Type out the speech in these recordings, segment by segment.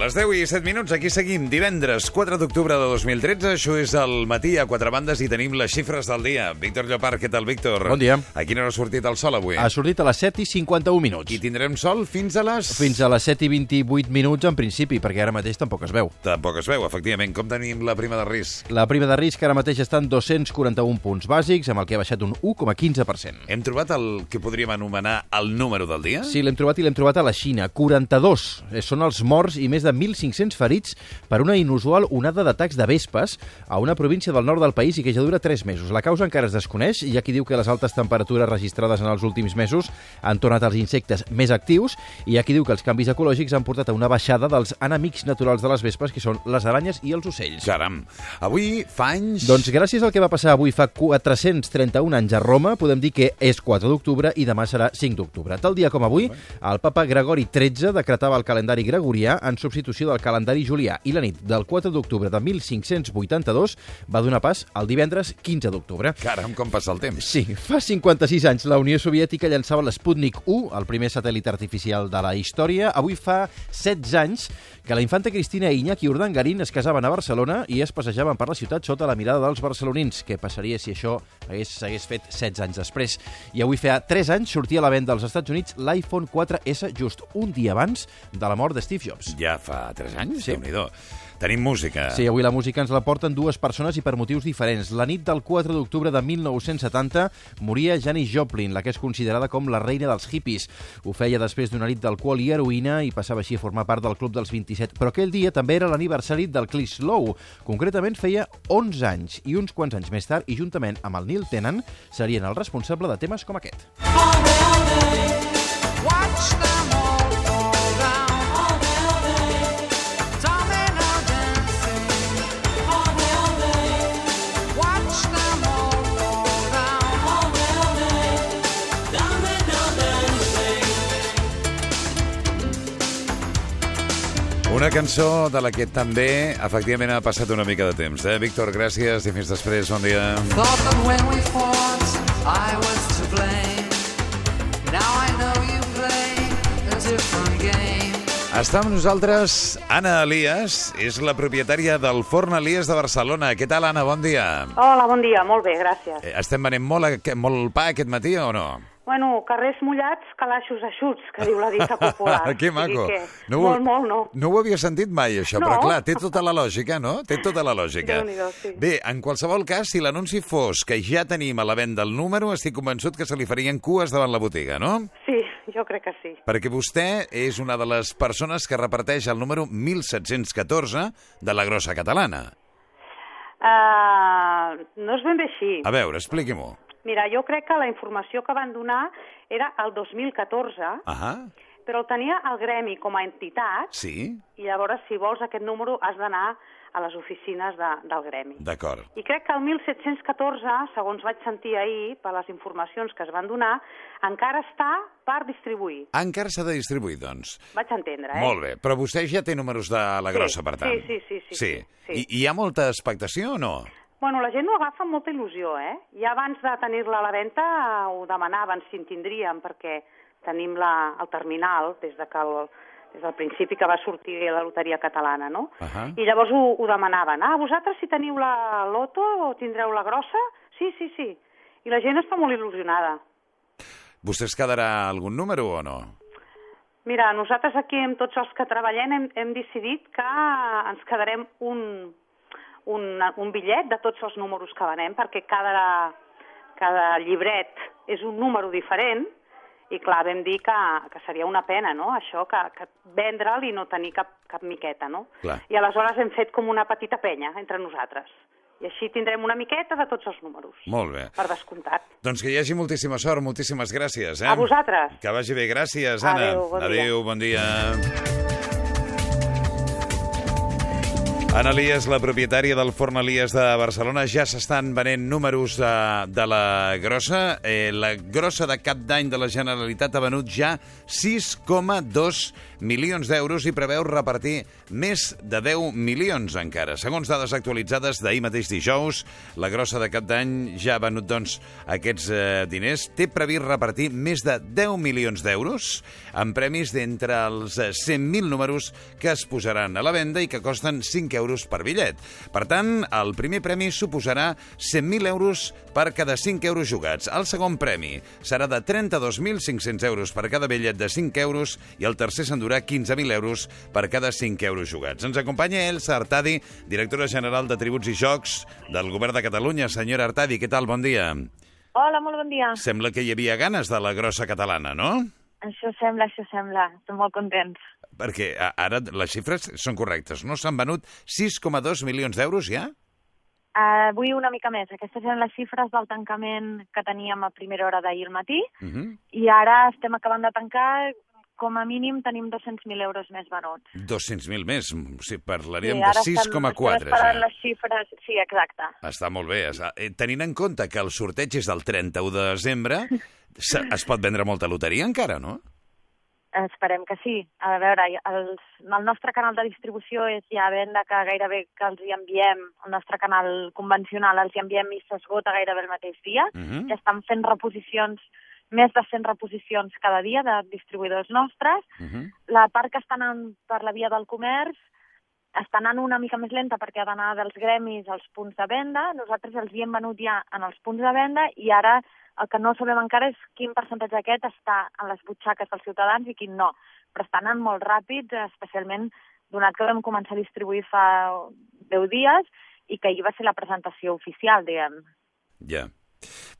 Les 10 i 7 minuts, aquí seguim. Divendres, 4 d'octubre de 2013, això és el matí a quatre bandes i tenim les xifres del dia. Víctor Llopart, què tal, Víctor? Bon dia. A quina hora ha sortit el sol avui? Ha sortit a les 7 i 51 minuts. I tindrem sol fins a les... Fins a les 7 i 28 minuts en principi, perquè ara mateix tampoc es veu. Tampoc es veu, efectivament. Com tenim la prima de risc? La prima de risc ara mateix està en 241 punts bàsics, amb el que ha baixat un 1,15%. Hem trobat el que podríem anomenar el número del dia? Sí, l'hem trobat i l'hem trobat a la Xina. 42 eh, són els morts i més de 1.500 ferits per una inusual onada d'atacs de vespes a una província del nord del país i que ja dura 3 mesos. La causa encara es desconeix. Hi ha qui diu que les altes temperatures registrades en els últims mesos han tornat els insectes més actius i hi ha qui diu que els canvis ecològics han portat a una baixada dels enemics naturals de les vespes, que són les aranyes i els ocells. Caram. Avui fa anys... Doncs gràcies al que va passar avui fa 431 anys a Roma, podem dir que és 4 d'octubre i demà serà 5 d'octubre. Tal dia com avui, el papa Gregori XIII decretava el calendari gregorià en substitució del calendari julià i la nit del 4 d'octubre de 1582 va donar pas al divendres 15 d'octubre. Caram, com passa el temps. Sí, fa 56 anys la Unió Soviètica llançava l'Sputnik 1, el primer satèl·lit artificial de la història. Avui fa 16 anys que la infanta Cristina i Iñaki Urdangarín es casaven a Barcelona i es passejaven per la ciutat sota la mirada dels barcelonins. Què passaria si això s'hagués fet 16 anys després? I avui fa 3 anys sortia a la venda als Estats Units l'iPhone 4S just un dia abans de la mort de Steve Jobs. Ja fa 3 anys? Sí. déu nhi Tenim música. Sí, avui la música ens la porten dues persones i per motius diferents. La nit del 4 d'octubre de 1970 moria Janis Joplin, la que és considerada com la reina dels hippies. Ho feia després d'una nit d'alcohol i heroïna i passava així a formar part del Club dels 27. Però aquell dia també era l'aniversari del Chris Lowe. Concretament feia 11 anys i uns quants anys més tard, i juntament amb el Neil Tennant, serien el responsable de temes com aquest. All day, all day. Watch them Una cançó de la que també, efectivament, ha passat una mica de temps. Eh? Víctor, gràcies i fins després. Bon dia. Thought that when we fought, I was to blame. Now I know you play a different game. Està amb nosaltres Anna Elias, és la propietària del Forn Elias de Barcelona. Què tal, Anna? Bon dia. Hola, bon dia, molt bé, gràcies. Eh, Estem venent molt, a- molt pa aquest matí o no? Bueno, carrers mullats, calaixos eixuts, que diu la dita popular. que O sigui maco. Que... ho- Molt, molt, no. No ho havia sentit mai, això, No. però clar, té tota la lògica, no? Té tota la lògica. Sí. Bé, en qualsevol cas, si l'anunci fos que ja tenim a la venda el número, estic convençut que se li farien cues davant la botiga, no? Sí, jo crec que sí. Perquè vostè és una de les persones que reparteix el número 1714 de la grossa catalana. Uh, no és ben bé així. A veure, expliqui-m'ho. Mira, jo crec que la informació que van donar era el 2014, Ahà, però el tenia el gremi com a entitat, sí, i llavors, si vols aquest número, has d'anar a les oficines de, del gremi. d'acord. I crec que el 1714, segons vaig sentir ahir, per les informacions que es van donar, encara està per distribuir. Encara s'ha de distribuir, doncs. Vaig entendre, eh? Molt bé, però vostè ja té números de la Sí, grossa, per tant. sí, sí, sí, sí, Sí. sí. I, I hi ha molta expectació o no? Bueno, la gent ho agafa amb molta il·lusió, eh? Ja abans de tenir-la a la venda ho demanaven si en tindríem, perquè tenim la, el terminal des de que el, des del principi que va sortir la loteria catalana, no? Ahà. I llavors ho, ho demanaven. Ah, vosaltres si teniu la loto o tindreu la grossa? Sí, sí, sí. I la gent està molt il·lusionada. Vostè es quedarà algun número o no? Mira, nosaltres aquí amb tots els que treballem hem, hem decidit que ens quedarem un, un, un bitllet de tots els números que venem, perquè cada, cada llibret és un número diferent, i clar, vam dir que, que seria una pena, no?, això, que, que vendre'l i no tenir cap, cap miqueta, no? Clar. I aleshores hem fet com una petita penya entre nosaltres. I així tindrem una miqueta de tots els números. Molt bé. Per descomptat. Doncs que hi hagi moltíssima sort, moltíssimes gràcies. Eh? A vosaltres. Que vagi bé, gràcies, Anna. Adéu, bon dia. Adéu, bon dia. Anna Elias, la propietària del Forn Elias de Barcelona, ja s'estan venent números de, de la grossa. Eh, la grossa de cap d'any de la Generalitat ha venut ja 6,2 milions d'euros i preveu repartir més de 10 milions encara. Segons dades actualitzades d'ahir mateix dijous, la grossa de cap d'any ja ha venut doncs, aquests eh, diners. Té previst repartir més de 10 milions d'euros en premis d'entre els eh, 100.000 números que es posaran a la venda i que costen 5 euros per bitllet. Per tant, el primer premi suposarà 100.000 euros per cada 5 euros jugats. El segon premi serà de 32.500 euros per cada bitllet de 5 euros i el tercer s'endurà 15.000 euros per cada 5 euros jugats. Ens acompanya Elsa Artadi, directora general de Tributs i Jocs del Govern de Catalunya. Senyora Artadi, què tal? Bon dia. Hola, molt bon dia. Sembla que hi havia ganes de la grossa catalana, no? Això sembla, això sembla. Estem molt contents. Perquè ara les xifres són correctes, no? S'han venut 6,2 milions d'euros ja? Uh, vull una mica més. Aquestes eren les xifres del tancament que teníem a primera hora d'ahir al matí Uh -huh. i ara estem acabant de tancar, com a mínim tenim 200.000 euros més venuts. 200.000 més, o sigui, parlaríem Sí, de ara estem- 6,4 estem esperant ja. les xifres... Sí, exacte. Està molt bé. Eh, Tenint en compte que el sorteig és del 31 de desembre, se- es pot vendre molta loteria encara, no? Esperem que sí. A veure, els, el nostre canal de distribució és ja a venda que gairebé que els hi enviem, el nostre canal convencional els hi enviem i s'esgota gairebé el mateix dia. Mhm. Ja estan fent reposicions, més de 100 reposicions cada dia de distribuïdors nostres. Uh -huh. La part que està anant per la via del comerç està anant una mica més lenta perquè ha d'anar dels gremis als punts de venda. Nosaltres els hi hem venut ja en els punts de venda i ara el que no sabem encara és quin percentatge d'aquest està en les butxaques dels ciutadans i quin no. Però està anant molt ràpid, especialment donat que vam començar a distribuir fa 10 dies i que ahir va ser la presentació oficial, diguem. Ja.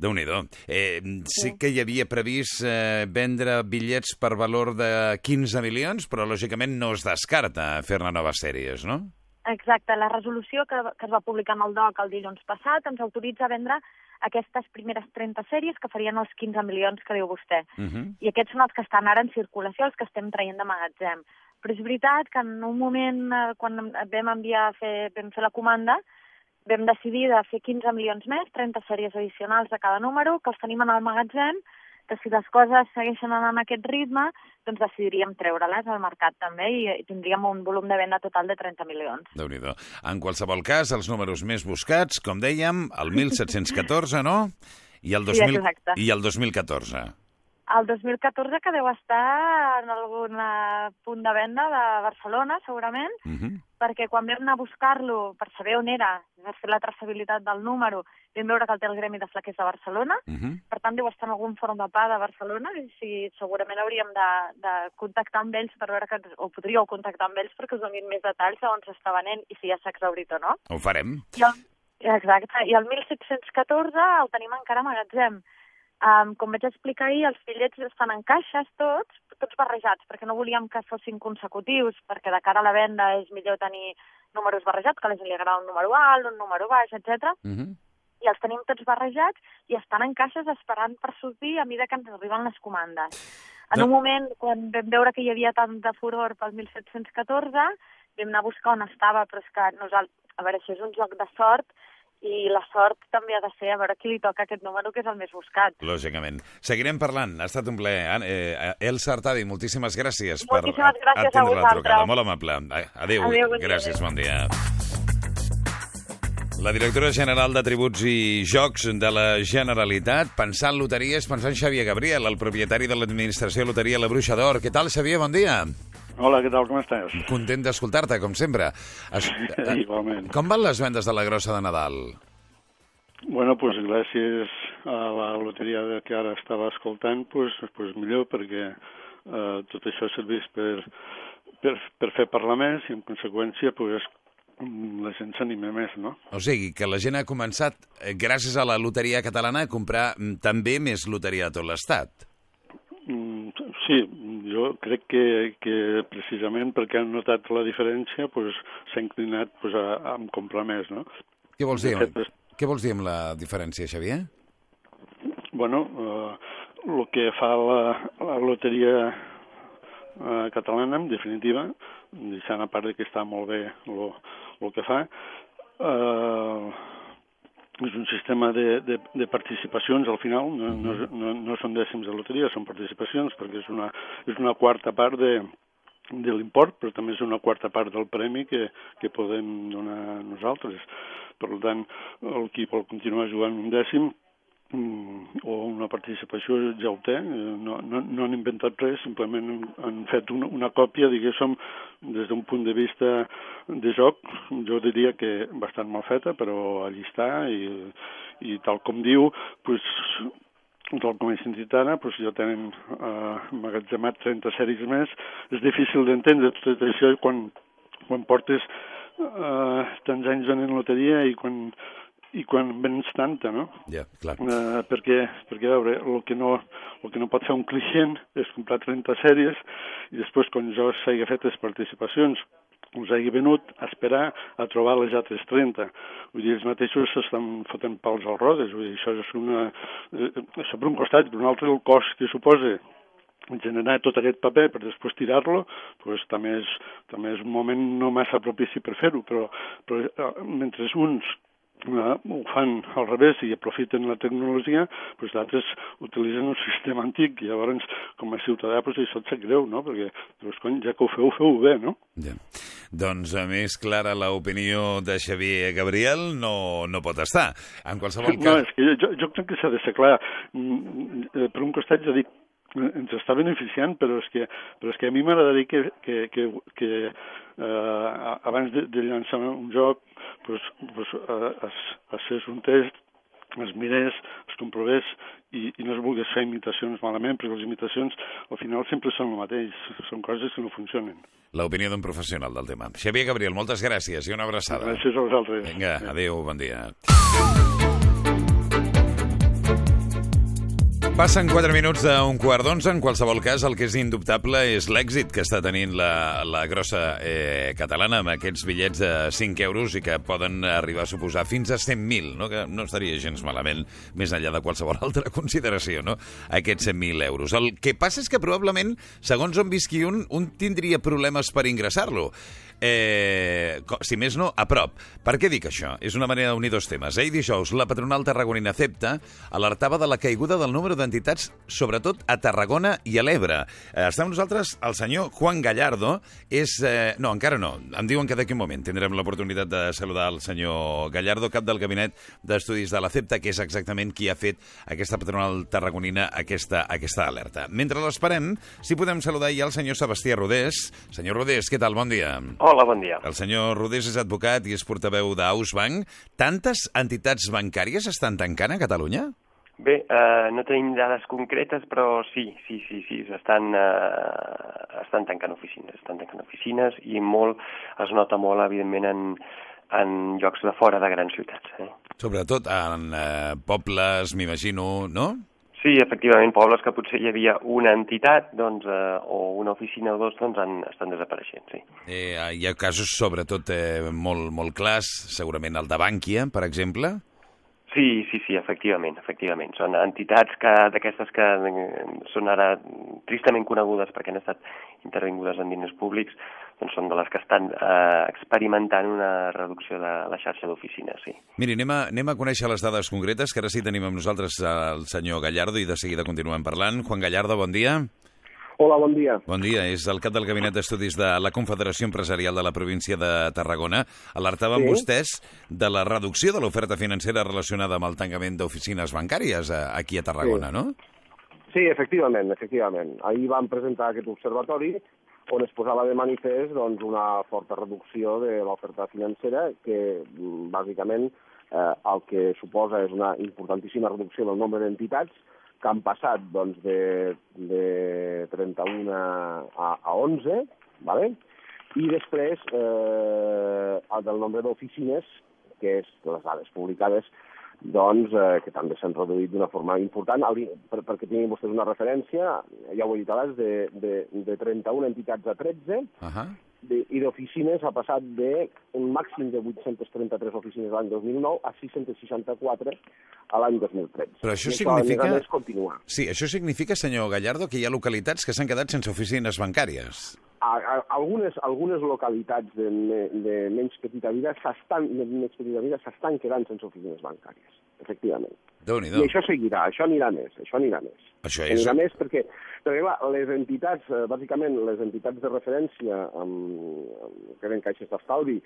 déu nhi eh, sí que hi havia previst eh, vendre bitllets per valor de 15 milions, però lògicament no es descarta fer-ne noves sèries, no? Exacte, la resolució que, que es va publicar en el DOC el dilluns passat ens autoritza a vendre aquestes primeres 30 sèries que farien els 15 milions que diu vostè. Uh -huh. I aquests són els que estan ara en circulació, els que estem traient de magatzem. Però és veritat que en un moment, eh, quan vam enviar a fer, vam fer la comanda, vam decidir de fer 15 milions més, 30 sèries addicionals de cada número, que els tenim en el magatzem, que si les coses segueixen anant a aquest ritme, doncs decidiríem treure-les al mercat també i, tindríem un volum de venda total de 30 milions. déu nhi En qualsevol cas, els números més buscats, com dèiem, el 1714, no? I el, Sí, 2000, exacte. i el 2014. El 2014 que deu estar en algun eh, punt de venda de Barcelona, segurament, Uh -huh. perquè quan vam anar a buscar-lo per saber on era, per fer la traçabilitat del número, vam veure que el té el Gremi de Flaquers de Barcelona, Uh -huh. per tant deu estar en algun forn de pa de Barcelona, i si, segurament hauríem de, de contactar amb ells per veure que, o podríeu contactar amb ells perquè us donin més detalls de on s'està venent i si ja s'ha exhaurit o no. Ho farem. I el, exacte, i el 1714 el tenim encara a magatzem. Um, com vaig explicar ahir, els bitllets estan en caixes tots, tots barrejats, perquè no volíem que fossin consecutius, perquè de cara a la venda és millor tenir números barrejats, que a la gent li agrada un número alt, un número baix, etc. Uh -huh. I els tenim tots barrejats i estan en caixes esperant per sortir a mesura que ens arriben les comandes. En No. un moment, quan vam veure que hi havia tant de furor pel 1714, vam anar a buscar on estava, però és que nosaltres, a veure, això és un joc de sort i la sort també ha de ser a veure qui li toca aquest número, que és el més buscat. Lògicament. Seguirem parlant. Ha estat un plaer. Eh, Elsa Artadi, moltíssimes gràcies per Moltíssimes gràcies a atendre la trucada. Molt amable. Adéu. Adéu, bon dia. gràcies, bon dia. La directora general de Tributs i Jocs de la Generalitat, pensant loteries, pensant Xavier Gabriel, el propietari de l'administració Loteria La Bruixa d'Or. Què tal, Xavier? Bon dia. Hola, què tal, com estàs? Content d'escoltar-te, com sempre. Es... Igualment. Com van les vendes de la grossa de Nadal? Bueno, pues gràcies a la loteria de que ara estava escoltant, pues, pues millor perquè eh, tot això serveix per, per, per fer parlar més i en conseqüència pues, la gent s'anima més, no? O sigui, que la gent ha començat, eh, gràcies a la loteria catalana, a comprar mm, també més loteria de tot l'Estat. Mm, Sí, jo crec que, que precisament perquè han notat la diferència pues, s'ha inclinat pues, a, a comprar més, no? Què vols dir? Fet, Què vols dir amb la diferència, Xavier? Bueno, el eh, que fa la, la loteria eh, catalana, en definitiva, deixant a part que està molt bé lo, el que fa eh, és un sistema de, de, de participacions al final, no, no, no, no són dècims de loteria, són participacions, perquè és una, és una quarta part de, de l'import, però també és una quarta part del premi que, que podem donar nosaltres. Per tant, el qui vol continuar jugant un dècim mm, o una participació ja ho té, eh, no, no, no han inventat res, simplement han, fet una, una còpia, diguéssim, des d'un punt de vista de joc, jo diria que bastant mal feta, però allí està i, i tal com diu, pues, tal com he sentit ara, doncs ja tenen eh, magatzemat 30 sèries més. És difícil d'entendre tot això quan, quan portes eh, tants anys venent loteria i quan, i quan vens tanta, no? Ja, clar. Eh, perquè, perquè, a veure, el que, no, el que no pot fer un client és comprar 30 sèries i després, quan jo s'hagi fet les participacions, us hagi venut a esperar a trobar les altres 30. Vull dir, ells mateixos s'estan fotent pals als rodes. Vull dir, això és una... Eh, això per un costat, per un altre el cost que suposa generar tot aquest paper per després tirar-lo, pues, també, és, també és un moment no massa propici per fer-ho, però, però eh, mentre uns eh, ho fan al revés i aprofiten la tecnologia, doncs d'altres utilitzen un sistema antic i llavors com a ciutadà doncs, això et sap greu, no? perquè doncs, cony, ja que ho feu, feu bé, no? Ja. Doncs a més clara l'opinió de Xavier Gabriel no, no pot estar. En qualsevol No, cas... és que jo, jo crec que s'ha de ser clar. Mm, eh, Per un costat ja dic, eh, ens està beneficiant, però és que, però és que a mi m'agradaria que, que, que, que eh, abans de, de llançar un joc pues, pues, es, es fes un test, es mirés, es comprovés i, i no es volgués fer imitacions malament, perquè les imitacions al final sempre són el mateix, són coses que no funcionen. L'opinió d'un professional del tema. Xavier Gabriel, moltes gràcies i una abraçada. Gràcies a vosaltres. Vinga, adéu, bon dia. Passen 4 minuts d'un quart d'onze. En qualsevol cas, el que és indubtable és l'èxit que està tenint la, la grossa eh, catalana amb aquests bitllets de 5 euros i que poden arribar a suposar fins a 100.000, no? que no estaria gens malament més enllà de qualsevol altra consideració, no? aquests 100.000 euros. El que passa és que probablement, segons on visqui un, un tindria problemes per ingressar-lo. Eh, si més no, a prop. Per què dic això? És una manera d'unir dos temes. Ahir dijous, la patronal tarragonina Cepta alertava de la caiguda del número d'entitats, sobretot a Tarragona i a l'Ebre. Eh, està amb nosaltres el senyor Juan Gallardo. És, eh, no, encara no. Em diuen que d'aquí un moment tindrem l'oportunitat de saludar el senyor Gallardo, cap del gabinet d'estudis de la Cepta, que és exactament qui ha fet aquesta patronal tarragonina aquesta, aquesta alerta. Mentre l'esperem, si podem saludar ja el senyor Sebastià Rodés. Senyor Rodés, què tal? Bon dia. Hola, bon dia. El senyor Rodés és advocat i és portaveu d'Ausbank. Tantes entitats bancàries estan tancant a Catalunya? Bé, eh, no tenim dades concretes, però sí, sí, sí, sí, estan, eh, estan tancant oficines, estan tancant oficines i molt, es nota molt, evidentment, en, en llocs de fora de grans ciutats. Eh? Sobretot en eh, pobles, m'imagino, no? Sí, efectivament, pobles que potser hi havia una entitat doncs, eh, o una oficina o dos doncs, han, estan desapareixent, sí. Eh, hi ha casos, sobretot, eh, molt, molt clars, segurament el de Bànquia, per exemple. Sí, sí, sí, efectivament, efectivament. Són entitats que d'aquestes que eh, són ara tristament conegudes perquè han estat intervingudes en diners públics, doncs són de les que estan eh, experimentant una reducció de la xarxa d'oficines, sí. Miri, anem a, anem a conèixer les dades concretes, que ara sí tenim amb nosaltres el senyor Gallardo i de seguida continuem parlant. Juan Gallardo, bon dia. Hola, bon dia. Bon dia, és el cap del Gabinet d'Estudis de la Confederació Empresarial de la província de Tarragona. Alertaven Sí. vostès de la reducció de l'oferta financera relacionada amb el tancament d'oficines bancàries eh, aquí a Tarragona, Sí. no? Sí, efectivament, efectivament. Ahir vam presentar aquest observatori on es posava de manifest doncs, una forta reducció de l'oferta financera que, bàsicament, eh, el que suposa és una importantíssima reducció del nombre d'entitats que han passat doncs, de, de 31 a, a 11, ¿vale? i després eh, el del nombre d'oficines, que és les dades publicades, doncs, eh, que també s'han reduït d'una forma important. El, per, perquè tinguin vostès una referència, ja ho he dit abans, de, de, de 31 entitats a 13, Uh -huh. De, i d'oficines ha passat de un màxim de 833 oficines l'any 2009 a 664 a l'any 2013. Però això I significa- més a més, continua. Sí, això significa, senyor Gallardo, que hi ha localitats que s'han quedat sense oficines bancàries. a, a, algunes, algunes localitats de, de menys petita vida s'estan quedant sense oficines bancàries, efectivament. Déu nhi I això seguirà, això anirà més, això anirà més. Això és... Anirà més perquè, perquè clar, les entitats, eh, bàsicament les entitats de referència amb, amb, que eren caixes d'estalvi,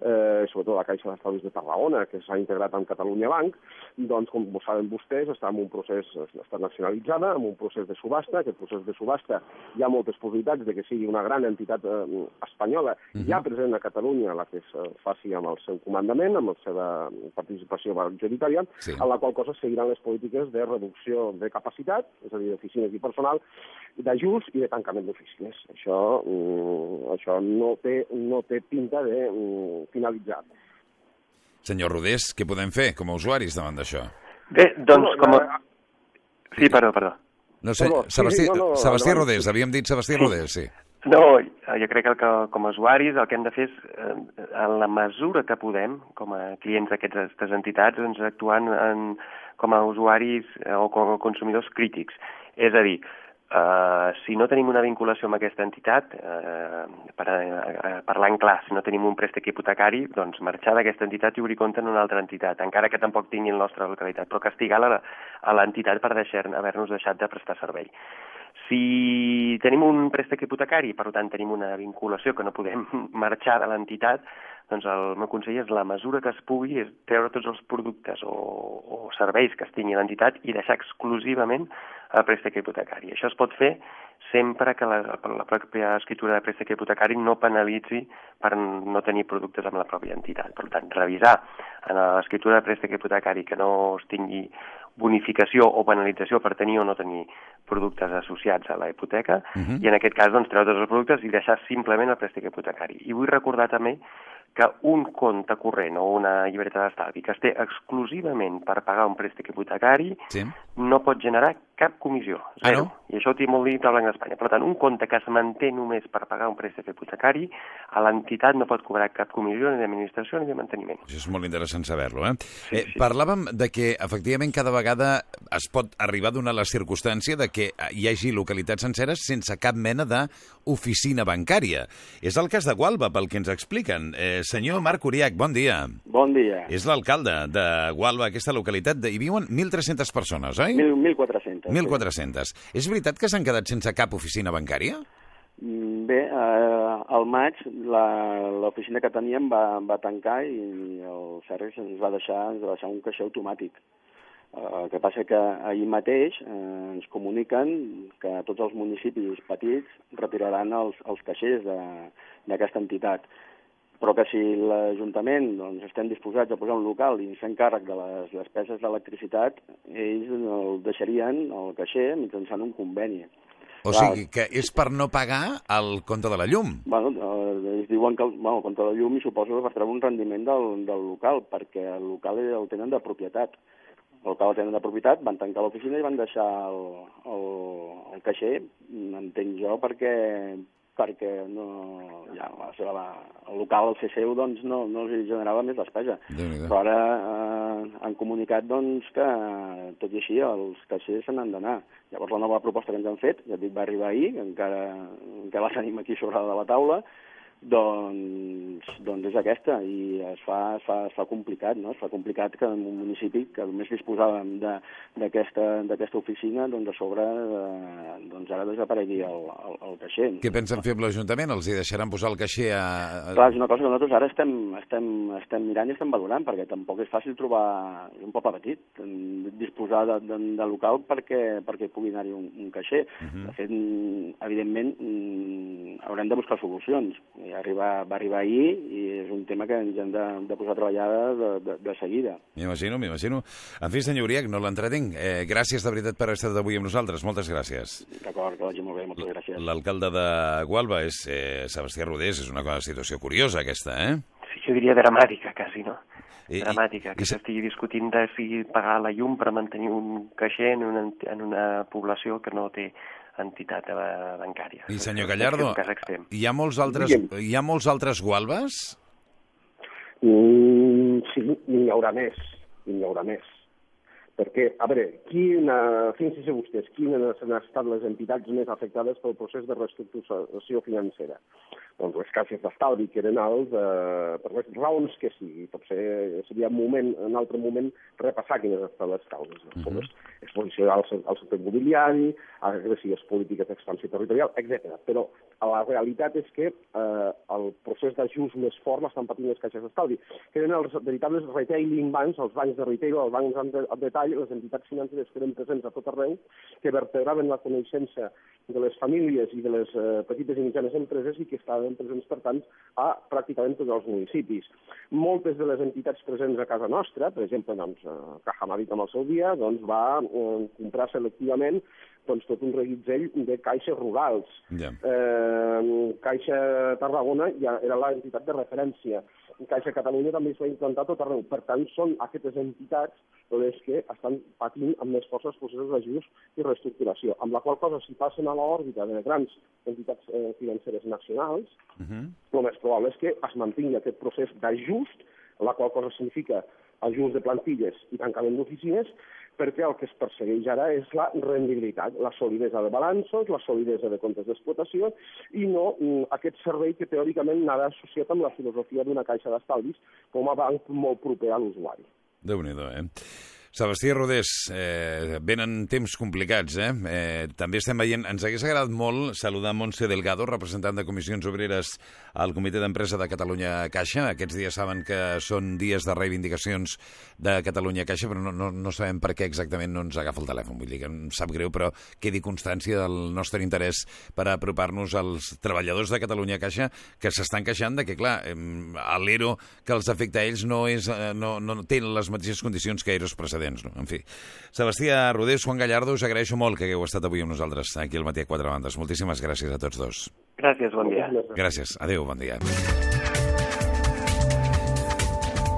eh, sobretot la Caixa d'Estalvis de Tarragona, que s'ha integrat amb Catalunya Banc, doncs, com ho saben vostès, està en un procés, està nacionalitzada, en un procés de subhasta. Aquest procés de subhasta hi ha moltes possibilitats de que sigui una gran entitat eh, espanyola, Mhm. ja present a Catalunya, la que es faci amb el seu comandament, amb la seva participació majoritària, Sí. en la qual cosa seguiran les polítiques de reducció de capacitat, és a dir, d'oficines i personal, d'ajust i de tancament d'oficines. Això, mm, això no, té, no té pinta de mm, finalitzar. Senyor Rodés, què podem fer com a usuaris davant d'això? Bé, doncs, com a... eh, Sí, perdó, perdó. No sé, Perdó, sí, Sebastià, sí, no, no, Sebastià endavant. Rodés, havíem dit Sebastià Rodés, sí. No, jo crec que, el que com a usuaris el que hem de fer és, eh, en la mesura que podem, com a clients d'aquestes entitats, doncs actuant en, com a usuaris eh, o com a consumidors crítics. És a dir, eh, si no tenim una vinculació amb aquesta entitat, eh, per, eh, parlant clar, si no tenim un préstec hipotecari, doncs marxar d'aquesta entitat i obrir compte en una altra entitat, encara que tampoc tingui la nostra localitat, però castigar a l'entitat per haver-nos deixat de prestar servei. Si tenim un préstec hipotecari, per tant tenim una vinculació que no podem marxar de l'entitat, doncs el meu consell és la mesura que es pugui és treure tots els productes o, o serveis que es tingui l'entitat i deixar exclusivament el préstec hipotecari. Això es pot fer sempre que la, la pròpia escritura de préstec hipotecari no penalitzi per no tenir productes amb la pròpia entitat. Per tant, revisar en l'escriptura de préstec hipotecari que no es tingui bonificació o penalització per tenir o no tenir productes associats a la hipoteca Mhm. i en aquest cas doncs, treure tots els productes i deixar simplement el préstec hipotecari. I vull recordar també que un compte corrent o una llibreta d'estalvi que es té exclusivament per pagar un préstec hipotecari Sí. no pot generar cap comissió, Ah, zero. no? I això ho tinc molt dit al Banc d'Espanya. Per tant, un compte que es manté només per pagar un préstec hipotecari, a l'entitat no pot cobrar cap comissió ni d'administració ni de manteniment. Això és molt interessant saber-lo, eh? eh sí. Parlàvem de que, efectivament, cada vegada es pot arribar a donar la circumstància de que hi hagi localitats senceres sense cap mena d'oficina bancària. És el cas de Gualba, pel que ens expliquen. Eh, senyor Marc Uriach, bon dia. Bon dia. És l'alcalde de Gualba, aquesta localitat. De... Hi viuen 1.300 persones, oi? Mil- 1.400. 1.400. És veritat que s'han quedat sense cap oficina bancària? Mm, Bé, eh, al maig l'oficina que teníem va, va tancar i el Serres ens va deixar, ens va deixar un caixer automàtic. Eh, el que passa que ahir mateix eh, ens comuniquen que tots els municipis petits retiraran els, els caixers d'aquesta entitat però que si l'Ajuntament doncs, estem disposats a posar un local i fer càrrec de les despeses d'electricitat, ells el deixarien el caixer mitjançant un conveni. O Clar. sigui, que és per no pagar el compte de la llum. Bueno, eh, ells diuen que el, bueno, el compte de llum i suposo que per treure un rendiment del, del local, perquè el local el tenen de propietat. El local el tenen de propietat, van tancar l'oficina i van deixar el, el, el caixer, entenc jo, perquè perquè no, ja, la seva, la, el local, el seu, doncs no, no els generava més despesa. Però ara eh, han comunicat doncs, que, tot i així, els caixers se n'han d'anar. Llavors, la nova proposta que ens han fet, ja et dic, va arribar ahir, que encara, encara la tenim aquí sobre la taula, doncs, doncs és aquesta, i es fa, es fa, es fa complicat, no? Es fa complicat que en un municipi que només disposàvem de- d'aquesta oficina, doncs a sobre, eh, doncs ara desaparegui el, el, el caixer. Què pensen fer amb l'Ajuntament? Els hi deixaran posar el caixer a... Clar, és una cosa que nosaltres ara estem, estem, estem mirant i estem valorant, perquè tampoc és fàcil trobar un poble petit, disposar de, de, de local perquè, perquè pugui anar-hi un, un caixer. Uh -huh. De fet, evidentment, mm, haurem de buscar solucions. I arriba, va arribar ahir i és un tema que ens hem de, de posar a treballar de, de, de seguida. M'imagino, m'imagino. En fi, senyor Uriach, no l'entretenc. Eh, gràcies de veritat per haver estat avui amb nosaltres. Moltes gràcies. D'acord, que vagi molt bé, moltes gràcies. L'alcalde de Gualba és eh, Sebastià Rodés. És una cosa- situació curiosa, aquesta, eh? Sí, jo diria dramàtica, quasi, no? I- dramàtica, i que se- s'estigui discutint de si pagar la llum per mantenir un caixer en una, en una població que no té entitat eh, bancària. I, senyor Gallardo, hi ha molts altres, hi ha molts altres Gualbes? Mm, sí, n'hi haurà més, n'hi haurà més. Perquè, a veure, quina, fixin-se vostès, quines han estat les entitats més afectades pel procés de reestructuració financera? Doncs les caixes d'estalvi, que eren alts, eh, per les raons que sigui. Potser seria un moment, un altre moment, repassar quines han estat les causes. Uh -huh. Exposició al, al sector immobiliari, agressives polítiques d'expansió territorial, etc. Però la realitat és que eh, el procés d'ajust més fort l'estan patint les caixes d'estalvi, que els veritables retailing banks, els bancs de retail, els bancs en, de, en detall, les entitats financeres que eren presents a tot arreu, que vertebraven la coneixença de les famílies i de les eh, petites i mitjanes empreses i que estaven presents, per tant, a pràcticament tots els municipis. Moltes de les entitats presents a casa nostra, per exemple, doncs, eh, Caja Madrid el seu dia, doncs, va eh, comprar selectivament doncs, tot un reguitzell de caixes rurals. Ja. Eh, Caixa Tarragona ja era l'entitat de referència. Caixa Catalunya també es va implantar tot arreu. Per tant, són aquestes entitats les que estan patint amb més força els processos d'ajust i reestructuració, amb la qual cosa, si passen a l'òrbita de grans entitats eh, financeres nacionals, Uh -huh. el més probable és que es mantingui aquest procés d'ajust, la qual cosa significa ajust de plantilles i tancament d'oficines, perquè el que es persegueix ara és la rendibilitat, la solidesa de balanços, la solidesa de comptes d'explotació i no mm, aquest servei que teòricament anava associat amb la filosofia d'una caixa d'estalvis com a banc molt proper a l'usuari. Déu-n'hi-do, eh? Sebastià Rodés, eh, venen temps complicats, eh? eh? També estem veient... Ens hagués agradat molt saludar Montse Delgado, representant de Comissions Obreres al Comitè d'Empresa de Catalunya Caixa. Aquests dies saben que són dies de reivindicacions de Catalunya Caixa, però no, no, no sabem per què exactament no ens agafa el telèfon. Vull dir que em sap greu, però quedi constància del nostre interès per apropar-nos als treballadors de Catalunya Caixa que s'estan queixant de que, clar, l'ERO que els afecta a ells no, és, eh, no, no té les mateixes condicions que EROs precedents. No? En fi, Sebastià Rodés, Juan Gallardo, us agraeixo molt que hagueu estat avui amb nosaltres aquí al matí a Quatre Bandes. Moltíssimes gràcies a tots dos. Gràcies, bon dia. Gràcies. Adéu, bon dia.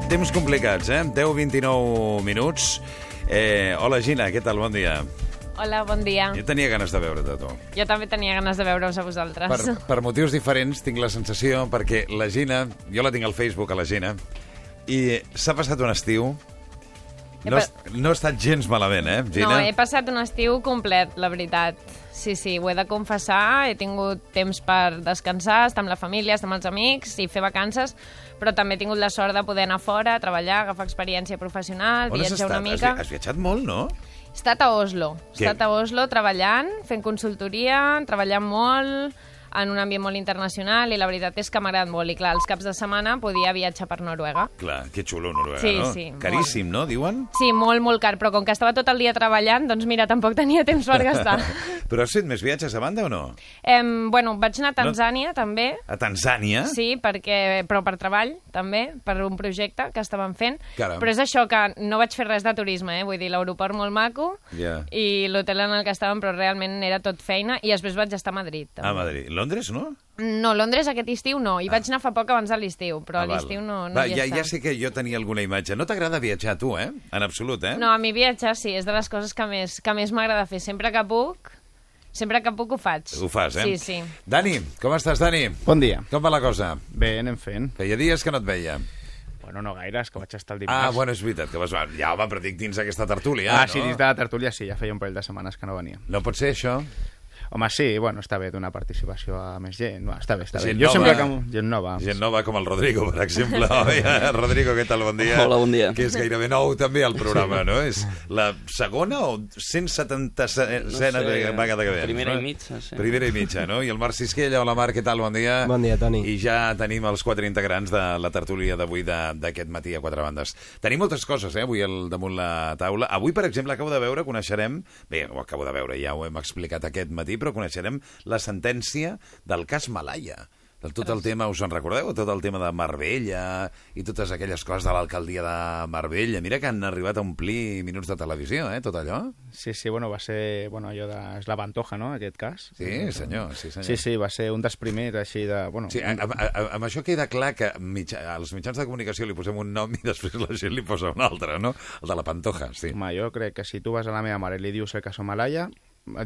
Temps complicats, eh? 10-29 minuts. Eh, hola, Gina, què tal? Bon dia. Hola, bon dia. Jo tenia ganes de veure't, tu. Jo també tenia ganes de veure-us a vosaltres. Per, per motius diferents tinc la sensació, perquè la Gina, jo la tinc al Facebook, a la Gina, i s'ha passat un estiu... No, He ha- no ha estat gens malament, eh, Gina? No, he passat un estiu complet, la veritat. Sí, sí, ho he de confessar. He tingut temps per descansar, estar amb la família, estar amb els amics i fer vacances, però també he tingut la sort de poder anar fora, treballar, agafar experiència professional, On viatjar una mica. Has, vi- has viatjat molt, no? He estat a Oslo. He estat a Oslo treballant, fent consultoria, treballant molt en un ambient molt internacional i la veritat és que m'ha agradat molt. I clar, els caps de setmana podia viatjar per Noruega. Clar, que xulo, Noruega, Sí, no? sí, Caríssim, no, diuen? Sí, molt, molt car, però com que estava tot el dia treballant, doncs mira, tampoc tenia temps per gastar. Però has fet més viatges a banda o no? em, bueno, vaig anar a Tanzània, també, A Tanzània? sí, perquè, però per treball, també, per un projecte que estaven fent. Caram. Però és això, que no vaig fer res de turisme, eh? vull dir, l'aeroport molt maco, Ja. i l'hotel en el que estàvem, però realment era tot feina, i després vaig estar a Madrid. També. A Madrid. Londres, no? No, Londres aquest estiu no, i vaig anar fa poc abans de l'estiu, però Ah, a l'estiu no, no Va, hi ja, ja sé que jo tenia alguna imatge. No t'agrada viatjar, tu, eh? En absolut, eh? No, a mi viatjar sí, és de les coses que més, que més m'agrada fer. Sempre que puc, sempre que puc ho faig. Ho fas, eh? Sí, sí. Dani, com estàs, Dani? Bon dia. Com va la cosa? Bé, anem fent. Feia dies que no et veia. Bueno, no gaire, és que vaig estar el dimarts. Ah, bueno, és veritat, que vas... Ja, home, però dic dins aquesta tertúlia, ah, no? sí, dins de la tertúlia sí, ja feia un parell de setmanes que no venia. No pot ser, això? Home, sí, bueno, està bé donar participació a més gent. No, està bé, està bé. Gent jo nova. sempre que... Gent nova. Gent nova com el Rodrigo, per exemple. Rodrigo, què tal? Bon dia. Hola, bon dia. Que és gairebé nou també al programa, no? És la segona o 177a No sé, vegada que vens, primera no? i mitja, sí. Primera i mitja, no? I el Marc Sisquella, hola Marc, què tal? Bon dia. Bon dia, Toni. I ja tenim els quatre integrants de la tertúlia d'avui de- d'aquest matí a quatre bandes. Tenim moltes coses, eh, avui al damunt la taula. Avui, per exemple, acabo de veure, coneixerem... Bé, ho acabo de veure, ja ho hem explicat aquest matí, però coneixerem la sentència del cas Malaya. De tot el tema, us en recordeu? Tot el tema de Marbella i totes aquelles coses de l'alcaldia de Marbella. Mira que han arribat a omplir minuts de televisió, eh, tot allò. Sí, sí, bueno, va ser... Bueno, allò de... És la Pantoja, no?, aquest cas. Sí, senyor, sí, senyor. Sí, sí, va ser un dels primers, així de... Bueno, Sí, a, a, a, amb això queda clar que mitja, als mitjans de comunicació li posem un nom i després la gent li posa un altre, no? El de la Pantoja, sí. Home, jo crec que si tu vas a la meva mare i li dius el cas Malaya,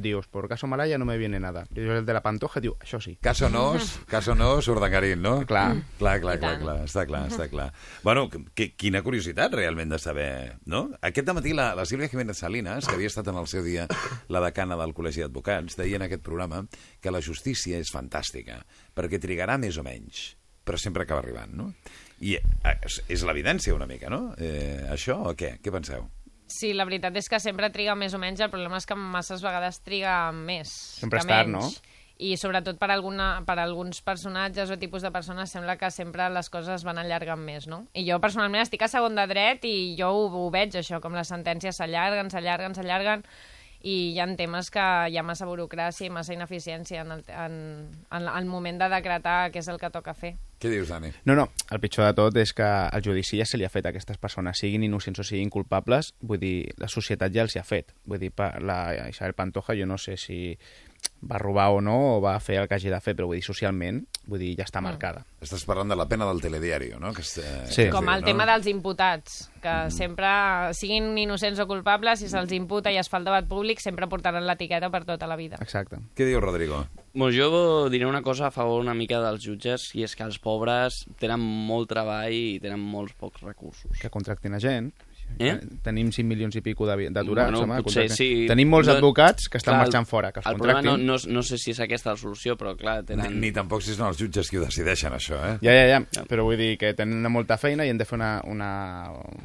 dius, por caso Malaya no me viene nada. I el de la Pantoja diu, això sí. Caso no, caso no, Urdangarín, no? Clar. Clar, clar, clar, tant. clar, està clar, està clar. Bueno, que, quina curiositat realment de saber, no? Aquest matí la, la Sílvia Jiménez Salinas, que havia estat en el seu dia la decana del Col·legi d'Advocats, deia en aquest programa que la justícia és fantàstica, perquè trigarà més o menys, però sempre acaba arribant, no? I eh, és, és l'evidència una mica, no? Eh, això o què? Què penseu? Sí, la veritat és que sempre triga més o menys, el problema és que masses vegades triga més Sempre és tard, menys. I sobretot per, alguna, per alguns personatges o tipus de persones sembla que sempre les coses van allargant més, no? I jo personalment estic a segon de dret i jo ho, ho veig, això, com les sentències s'allarguen, s'allarguen, s'allarguen, i hi ha temes que hi ha massa burocràcia i massa ineficiència en el, en, en el moment de decretar què és el que toca fer. Què dius, Dani? No, no, el pitjor de tot és que el judici ja se li ha fet a aquestes persones, siguin innocents o siguin culpables, vull dir, la societat ja els hi ha fet. Vull dir, pa- la Isabel Pantoja jo no sé si va robar o no o va fer el que hagi de fer, però vull dir, socialment, vull dir, ja està marcada. Estàs parlant de la pena del telediario, no? Que és, eh, Sí. que Com diu, el no? tema dels imputats, que sempre, siguin innocents o culpables, si se'ls imputa i es fa el debat públic, sempre portaran l'etiqueta per tota la vida. Exacte. Què diu Rodrigo? Bueno, jo diré una cosa a favor una mica dels jutges, i és que els pobres tenen molt treball i tenen molts pocs recursos. Que contractin a gent. Eh? Tenim 5 milions i pico d'aturats. Bueno, home, potser sí. Tenim molts No- advocats que estan clar, marxant fora, que els el problema contractin. no, no, no sé si és aquesta la solució, però clar, Ni, tenen... ni tampoc si són els jutges qui ho decideixen, això, eh? Ja, ja, ja, però vull dir que tenen molta feina i hem de fer una... una,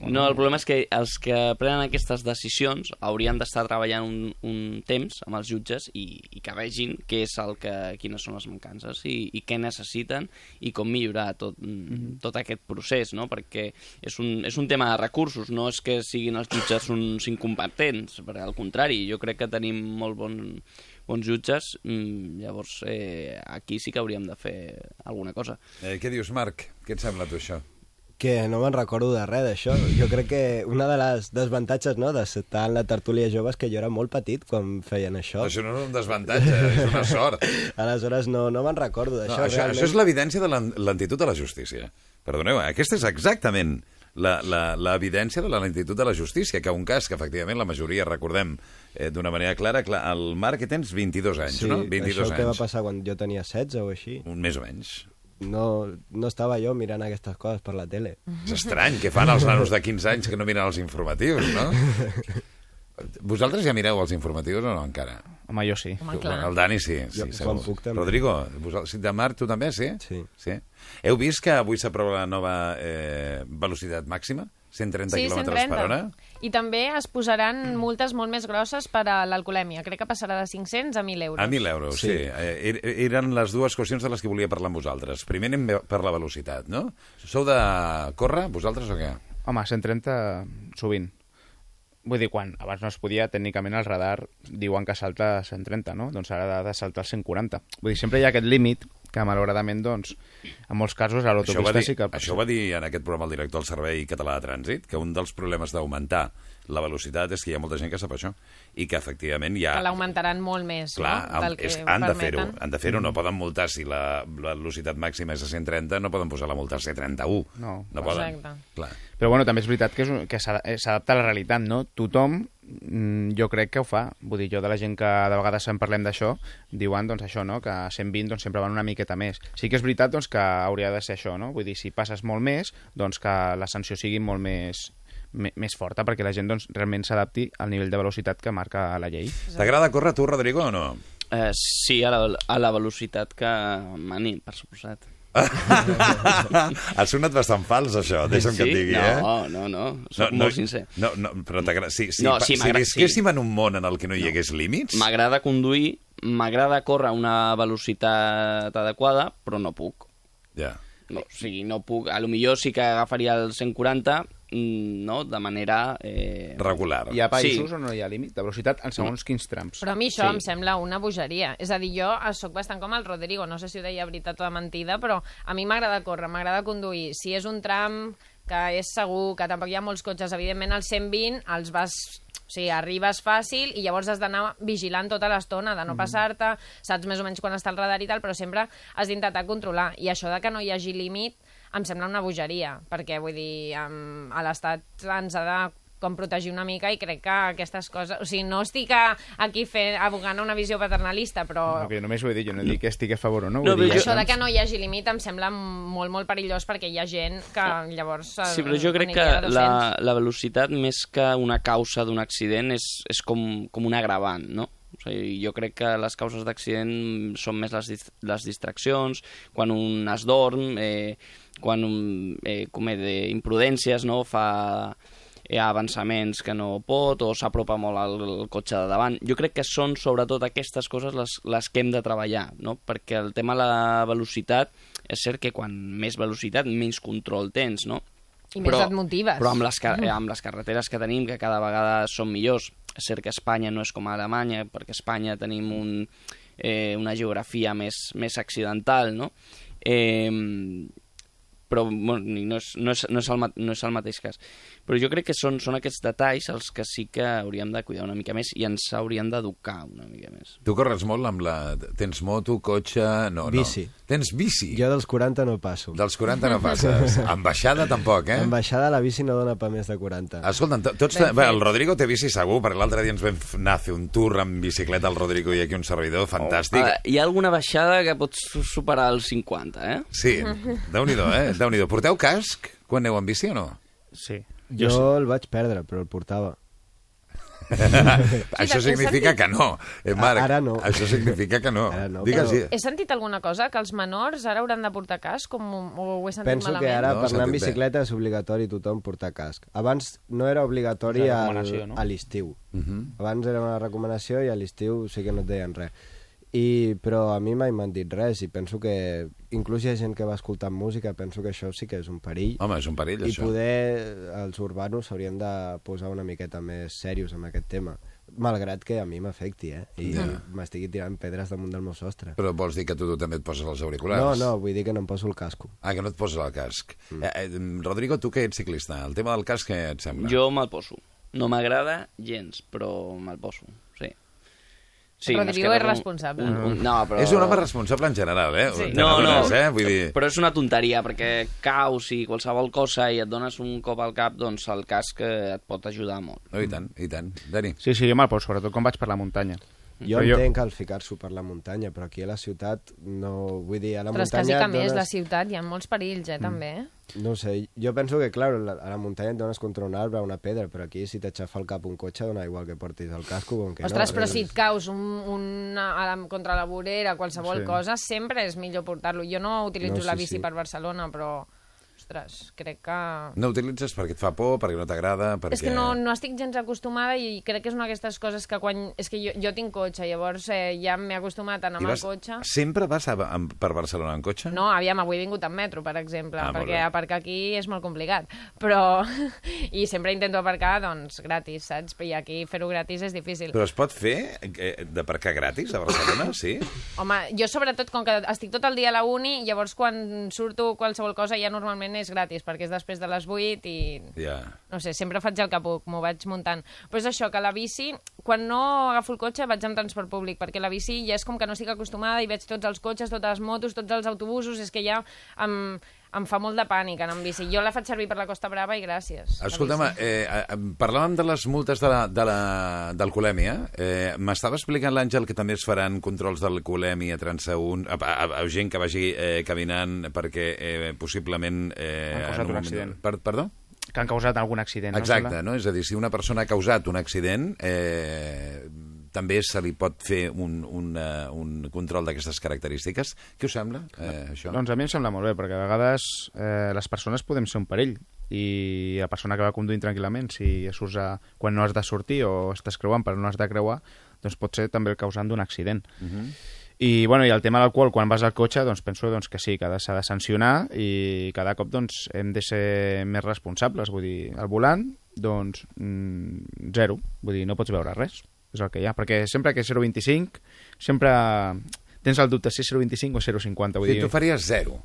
una... No, el problema és que els que prenen aquestes decisions haurien d'estar treballant un, un temps amb els jutges i, i que vegin què és el que, quines són les mancances i, i què necessiten i com millorar tot, Mhm. tot aquest procés, no? perquè és un, és un tema de recursos, no és que siguin els jutges uns incompetents, per al contrari, jo crec que tenim molt bon, bons jutges, mm, llavors eh, aquí sí que hauríem de fer alguna cosa. eh què dius, Marc? Què et sembla tu, això? Que no me'n recordo de res d'això. Jo crec que una de les desavantatges no, d'estar en la tertúlia jove és que jo era molt petit quan feien això. Això no és un desavantatge, és una sort. Aleshores no, no me'n recordo No, d'això. això, realment. això és l'evidència de lentitud de la justícia. Perdoneu, eh? aquesta és exactament l'evidència de la lentitud de la justícia, que un cas que efectivament la majoria recordem eh, d'una manera clara, clar, el Marc que tens 22 anys, Sí, no? 22 això que va anys. passar quan jo tenia 16 o així. Un més o menys. No, no estava jo mirant aquestes coses per la tele. És estrany, què fan els nanos de 15 anys que no miren els informatius, no? Vosaltres ja mireu els informatius o no, encara? Home, jo sí. Home, clar. El Dani sí, sí Jo, segur. puc, també. Rodrigo, vosaltres, de Marc, tu també, sí? Sí. sí? Heu vist que avui s'aprova la nova eh, velocitat màxima? 130 Sí, km 130. per hora? I també es posaran multes molt més grosses per a l'alcoholèmia. Crec que passarà de 500 a 1.000 euros. A 1.000 euros, sí. sí. Eh, er- eren les dues qüestions de les que volia parlar amb vosaltres. Primer anem per la velocitat, no? Sou de córrer, vosaltres o què? Home, 130 sovint. Vull dir, quan abans no es podia, tècnicament el radar diuen que salta a 130, no? Doncs ara ha de saltar als 140. Vull dir, sempre hi ha aquest límit que malauradament, doncs, en molts casos a l'autopista sí que... això va dir en aquest programa el director del Servei Català de Trànsit, que un dels problemes d'augmentar la velocitat és que hi ha molta gent que sap això i que efectivament hi ha... Que l'augmentaran molt més, Clar, no? Del que és, han de fer-ho, han de fer-ho, no poden multar si la, la velocitat màxima és a 130, no poden posar la multa a 131. No. no poden. Exacte. Clar. Però bueno, també és veritat que, és, que eh, s'adapta a la realitat, no? Tothom, jo crec que ho fa. Vull dir, jo de la gent que de vegades en parlem d'això, diuen doncs això, no? Que a 120 doncs, sempre van una miqueta més. Sí que és veritat doncs, que hauria de ser això, no? Vull dir, si passes molt més, doncs que la sanció sigui molt més, més forta perquè la gent doncs, realment s'adapti al nivell de velocitat que marca la llei. T'agrada córrer tu, Rodrigo, o no? Eh, sí, a la, a la velocitat que mani, per suposat. ha sonat bastant fals, això, deixa'm que et digui, no, eh? No, no, soc molt sincer. No, no, però t'agrada... Si, si, No, sí, si visquéssim sí. en un món en el que no hi hagués límits... M'agrada conduir, m'agrada córrer a una velocitat adequada, però no puc. Ja. No, o sigui, no puc... A lo millor sí que agafaria el 140, mm, no?, de manera... Eh... Regular. Hi ha països Sí. on no hi ha límit de velocitat en segons quins trams. Però a mi això Sí. em sembla una bogeria. És a dir, jo eh, sóc bastant com el Rodrigo, no sé si ho deia veritat o de mentida, però a mi m'agrada córrer, m'agrada conduir. Si és un tram que és segur, que tampoc hi ha molts cotxes, evidentment els 120 els vas o sigui, arribes fàcil i llavors has d'anar vigilant tota l'estona, de no passar-te, saps més o menys quan està el radar i tal, però sempre has d'intentar controlar. I això de que no hi hagi límit em sembla una bogeria, perquè vull dir, em, a l'Estat ens ha de com protegir una mica i crec que aquestes coses... O sigui, no estic aquí fent, abogant una visió paternalista, però... No, que jo només ho he dit, jo no dic que estic a favor o no. No, vull dir, Això de que no hi hagi límit em sembla molt, molt perillós perquè hi ha gent que llavors... eh, Sí, però jo crec que la, 200. la velocitat, més que una causa d'un accident, és, és com, com un agravant, no? O sigui, jo crec que les causes d'accident són més les, les distraccions, quan un es dorm, eh, quan un eh, comet imprudències, no? fa eh, avançaments que no pot o s'apropa molt al, al cotxe de davant. Jo crec que són sobretot aquestes coses les, les que hem de treballar, no? perquè el tema de la velocitat és cert que quan més velocitat menys control tens, no? I més et motives. Però amb les, eh, amb les carreteres que tenim, que cada vegada són millors, és cert que Espanya no és com a Alemanya, perquè a Espanya tenim un, eh, una geografia més, més accidental, no? Eh, però bueno, ni- no, és, no, és, no, és el, no és el mateix cas. Però jo crec que són, són aquests detalls els que sí que hauríem de cuidar una mica més i ens hauríem d'educar una mica més. Tu corres molt amb la... Tens moto, cotxe... No, Bici. No. Tens bici? Jo dels 40 no passo. Dels 40 no passes. amb baixada tampoc, eh? En baixada la bici no dona per més de 40. Escolta'm, to- tots... Ben Bé, el Rodrigo té bici segur, perquè l'altre dia ens vam anar a fer un tour amb bicicleta al Rodrigo i aquí un servidor, fantàstic. Ah, hi ha alguna baixada que pots superar els 50, eh? Sí, déu-n'hi-do, eh? Déu nhi Porteu casc quan aneu en bici o no? Sí. Jo, el vaig perdre, però el portava. Això significa sentit- que no, eh, Marc. Ara no. Això significa que no. Ara no, Digues, però- sí. He sentit alguna cosa? Que els menors ara hauran de portar casc? Com, o ho he sentit Penso malament? que ara No, per anar en bé. bicicleta és obligatori tothom portar casc. Abans no era obligatori al, no? a l'estiu. Mhm. Abans era una recomanació i a l'estiu sí que no et deien res. I, però a mi mai m'han dit res i penso que inclús hi ha gent que va escoltant música penso que això sí que és un perill Home, és un perill, i això. poder els urbanos s'haurien de posar una miqueta més serios amb aquest tema malgrat que a mi m'afecti eh? i Ja. m'estigui tirant pedres damunt del meu sostre Però vols dir que tu, tu també et poses els auriculars? no, no, vull dir que no em poso el casco Ah, que no et poses el casc. Mm. Eh, eh, Rodrigo, tu que ets ciclista, el tema del casc què et sembla? Jo me'l poso. No m'agrada gens, però me'l poso, sí. Rodrigo és responsable. Un, un, no, però... És un home responsable en general, eh? Sí. No, no, eh? Vull dir... però és una tonteria, perquè caus i qualsevol cosa i et dones un cop al cap, doncs el casc eh, et pot ajudar molt. No, i tant, i tant. Dani. Sí, sí, jo me'l poso, sobretot quan vaig per la muntanya. Jo Però entenc el ficar-s'ho per la muntanya, però aquí a la ciutat no... Vull dir, a la quasi muntanya... que més, et la ciutat, hi ha molts perills, eh, també. No ho sé, jo penso que, clar, la- a la muntanya et dones contra un arbre, una pedra, però aquí si t'aixafa el cap un cotxe dona igual que portis el casco com que Ostres, no. però si et caus un, un, a la, contra la vorera, qualsevol Sí. cosa, sempre és millor portar-lo. Jo no utilitzo No, la sí, bici sí. per Barcelona, però, ostres, crec que... No utilitzes perquè et fa por, perquè no t'agrada, perquè... És que no, no estic gens acostumada i crec que és una d'aquestes coses que quan... És que jo, jo tinc cotxe, llavors eh, ja m'he acostumat a anar I amb vas... el cotxe. Sempre vas a, a, per Barcelona en cotxe? No, aviam, avui he vingut en metro, per exemple, Ah, perquè aparcar aquí és molt complicat. Però... I sempre intento aparcar, doncs, gratis, saps? I aquí fer-ho gratis és difícil. Però es pot fer eh, d'aparcar gratis a Barcelona, sí? Home, jo sobretot, com que estic tot el dia a la uni, llavors quan surto qualsevol cosa ja normalment és gratis, perquè és després de les 8 i... Ja. No sé, sempre faig el que puc, m'ho vaig muntant. Però és això, que la bici, quan no agafo el cotxe, vaig amb transport públic, perquè la bici ja és com que no estic acostumada i veig tots els cotxes, totes les motos, tots els autobusos, és que ja em, em fa molt de pànic anar amb bici. Jo la faig servir per la Costa Brava i gràcies. Escolta'm, eh, eh, parlàvem de les multes de la, de la, d'alcoholèmia. Eh, M'estava explicant l'Àngel que també es faran controls d'alcoholèmia, transeünt, a, a, a, gent que vagi eh, caminant perquè eh, possiblement... Eh, Han causat un moment- accident. Per, perdó? Que han causat algun accident. Exacte, no? no? És a dir, si una persona ha causat un accident, eh, també se li pot fer un, un, uh, un control d'aquestes característiques. Què us sembla, eh, això? Doncs a mi em sembla molt bé, perquè a vegades eh, les persones podem ser un perill i la persona que va conduint tranquil·lament, si surts a, quan no has de sortir o estàs creuant però no has de creuar, doncs pot ser també el causant d'un accident. Uh -huh. I, bueno, i el tema de l'alcohol, quan vas al cotxe, doncs penso doncs, que sí, que s'ha de sancionar i cada cop doncs, hem de ser més responsables. Vull dir, al volant, doncs, mm, zero. Vull dir, no pots veure res. És el que hi ha. Perquè sempre que 0,25, sempre tens el dubte si és 0,25 o 0,50. Vull Sí, dir, tu faries zero.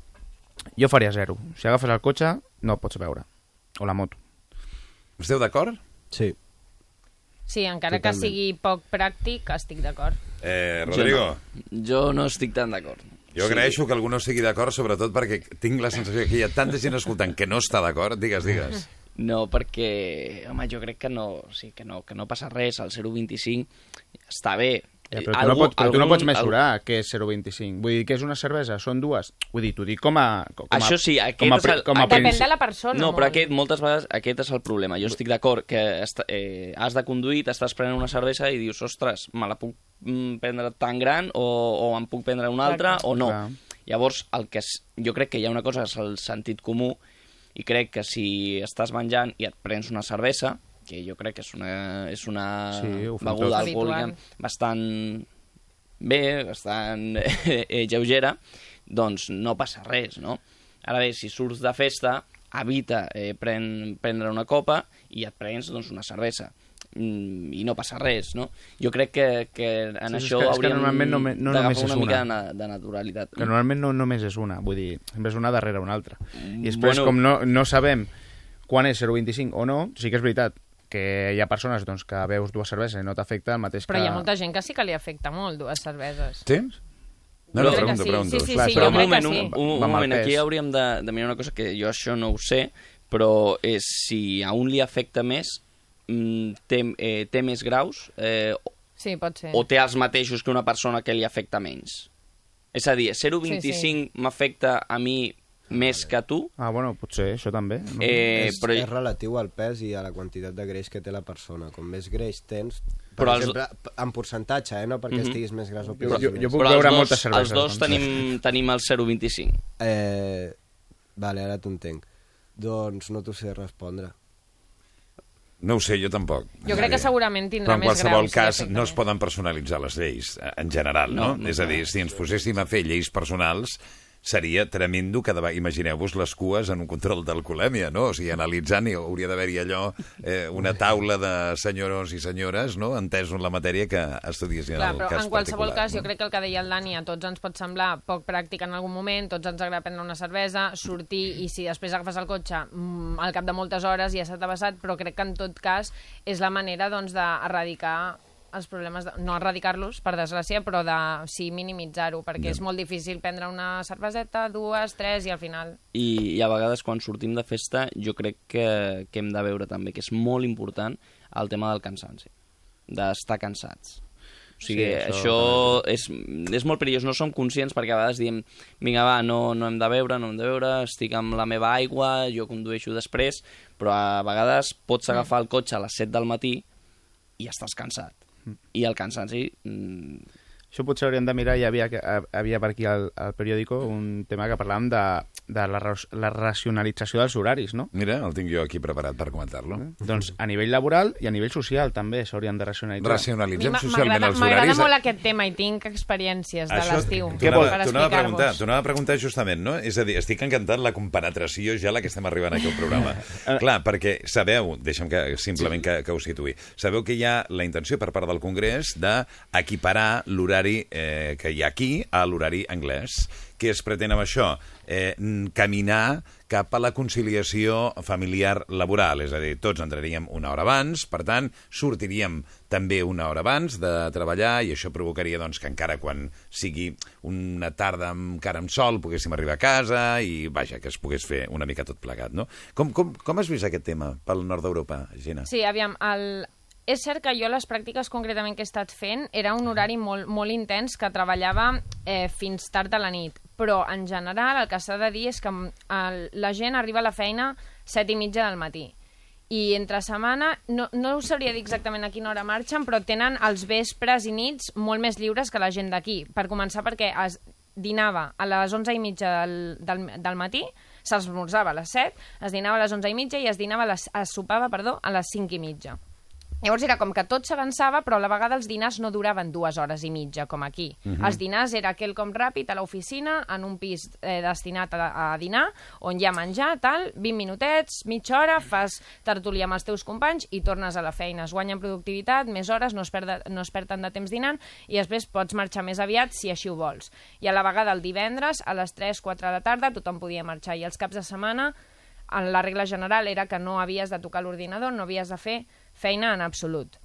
jo faria zero. Si agafes el cotxe, no el pots veure. O la moto. Esteu d'acord? Sí. Sí, encara Totalment. que sigui poc pràctic, estic d'acord. Eh, Rodrigo? Jo no, jo no estic tan d'acord. Jo agraeixo que algú no estigui d'acord, sobretot perquè tinc la sensació que hi ha tanta gent escoltant que no està d'acord. Digues, digues. No, perquè, home, jo crec que no, o sigui, que no, que no passa res, el 0,25 està bé. Ja, però, tu no pots, però tu no pots mesurar què és 0,25. Vull dir, què és una cervesa? Són dues? Vull dir, t'ho dic com a... Com a Això sí, aquest com a, és el- com a principi. Depèn de la persona, No, però molt. aquest, moltes vegades aquest és el problema. Jo estic d'acord que est eh, has de conduir, t'estàs prenent una cervesa i dius, ostres, me la puc mm, prendre tan gran o, o em puc prendre una altra Exacte. o no. Clar. Llavors, el que és, jo crec que hi ha una cosa que és el sentit comú i crec que si estàs menjant i et prens una cervesa, que jo crec que és una, és una Sí, beguda alcohòlica bastant bé, bastant eh, lleugera, doncs no passa res, no? Ara bé, si surts de festa, evita eh, pren, prendre una copa i et prens doncs, una cervesa. Mm, I no passa res, no? Jo crec que, que en Sí, és això que- és que hauríem normalment no me- no d'agafar és una mica una. de, de naturalitat. Que normalment no només és una, vull dir, sempre és una darrere una altra. I després, Bueno. com no, no sabem quan és 0,25 o no, sí que és veritat que hi ha persones doncs, que veus dues cerveses i no t'afecta el mateix Però que... hi ha molta gent que sí que li afecta molt dues cerveses. Sí? No, no, pregunto, sí. pregunto. Sí, sí, Clar, sí, però jo un crec moment, que un, sí. un, un el moment, aquí hauríem de, de mirar una cosa que jo això no ho sé, però és si a un li afecta més, té, eh, té més graus eh, Sí, pot ser. o té els mateixos que una persona que li afecta menys. És a dir, 0,25 Sí, sí. m'afecta a mi més que a tu? Ah, bueno, potser això també. No? Eh, és, però- és relatiu al pes i a la quantitat de greix que té la persona. Com més greix tens, per Però els- exemple, en percentatge, eh? no perquè Mhm. estiguis més gras o Jo- piguis jo- més. jo puc Però els beure dos, moltes cerveses, els dos doncs. tenim, tenim el 0,25. Eh, vale, ara t'ho entenc. Doncs no t'ho sé respondre. No ho sé, jo tampoc. Jo crec que segurament tindrà Però en més qualsevol graus, cas sí, no es poden personalitzar les lleis, eh, en general, no? No, no, És a dir, si ens poséssim a fer lleis personals, seria tremendo que davant... Imagineu-vos les cues en un control d'alcoholèmia, no? O sigui, analitzant, hi hauria d'haver-hi allò, eh, una taula de senyors i senyores, no?, entesos en la matèria que estudiessin Clar, el però cas en qualsevol cas, jo crec que el que deia el Dani, a tots ens pot semblar poc pràctic en algun moment, tots ens agrada prendre una cervesa, sortir, i si després agafes el cotxe mm, al cap de moltes hores ja s'ha passat, però crec que en tot cas és la manera doncs, d'erradicar els problemes, de, no erradicar-los, per desgràcia, però de sí minimitzar-ho, perquè és molt difícil prendre una cerveseta, dues, tres, i al final... I, i a vegades quan sortim de festa jo crec que, que hem de veure també que és molt important el tema del cansanci, d'estar cansats. O sigui, Sí, sí, això això, és, és molt perillós, no som conscients perquè a vegades diem vinga va, no, no hem de beure, no hem de beure, estic amb la meva aigua, jo condueixo després, però a vegades pots agafar el cotxe a les 7 del matí i estàs cansat. I el cansanci... Això potser hauríem de mirar, hi havia, havia per aquí al, al periòdico un tema que parlàvem de, de la, la racionalització dels horaris, no? Mira, el tinc jo aquí preparat per comentar-lo. Doncs a nivell laboral i a nivell social també s'haurien de racionalitzar. Racionalitzem socialment m'agrada els m'agrada horaris. molt aquest tema i tinc experiències de l'estiu T'ho anava, per t'ho anava a preguntar, explicar-vos. t'ho anava a preguntar justament, no? És a dir, estic encantat la compenetració ja la que estem arribant aquí al programa. Clar, perquè sabeu, deixa'm que simplement que, que ho situï, sabeu que hi ha la intenció per part del Congrés d'equiparar l'horari eh, que hi ha aquí a l'horari anglès. Què es pretén amb això? Eh, caminar cap a la conciliació familiar-laboral, és a dir, tots entraríem una hora abans, per tant, sortiríem també una hora abans de treballar i això provocaria doncs, que encara quan sigui una tarda amb cara amb sol poguéssim arribar a casa i, vaja, que es pogués fer una mica tot plegat, no? Com, com, com has vist aquest tema pel nord d'Europa, Gina? Sí, aviam, el... és cert que jo les pràctiques concretament que he estat fent era un horari molt, molt intens que treballava eh, fins tard a la nit, però en general el que s'ha de dir és que mm, el, la gent arriba a la feina set i mitja del matí i entre setmana, no, no us sabria dir exactament a quina hora marxen, però tenen els vespres i nits molt més lliures que la gent d'aquí. Per començar, perquè es dinava a les 11 i mitja del, del, del matí, s'esmorzava a les 7, es dinava a les 11 i mitja i es, dinava a les, es sopava perdó, a les 5 i mitja. Llavors era com que tot s'avançava, però a la vegada els dinars no duraven dues hores i mitja, com aquí. Uh Mhm. -huh. Els dinars era quelcom ràpid a l'oficina, en un pis eh, destinat a, a dinar, on hi ha menjar, tal, 20 minutets, mitja hora, fas tertúlia amb els teus companys i tornes a la feina. Es guanya productivitat, més hores, no es, perd, no es perd tant de temps dinant i després pots marxar més aviat si així ho vols. I a la vegada el divendres, a les 3-4 de la tarda, tothom podia marxar i els caps de setmana en la regla general era que no havies de tocar l'ordinador, no havies de fer feina en absolut.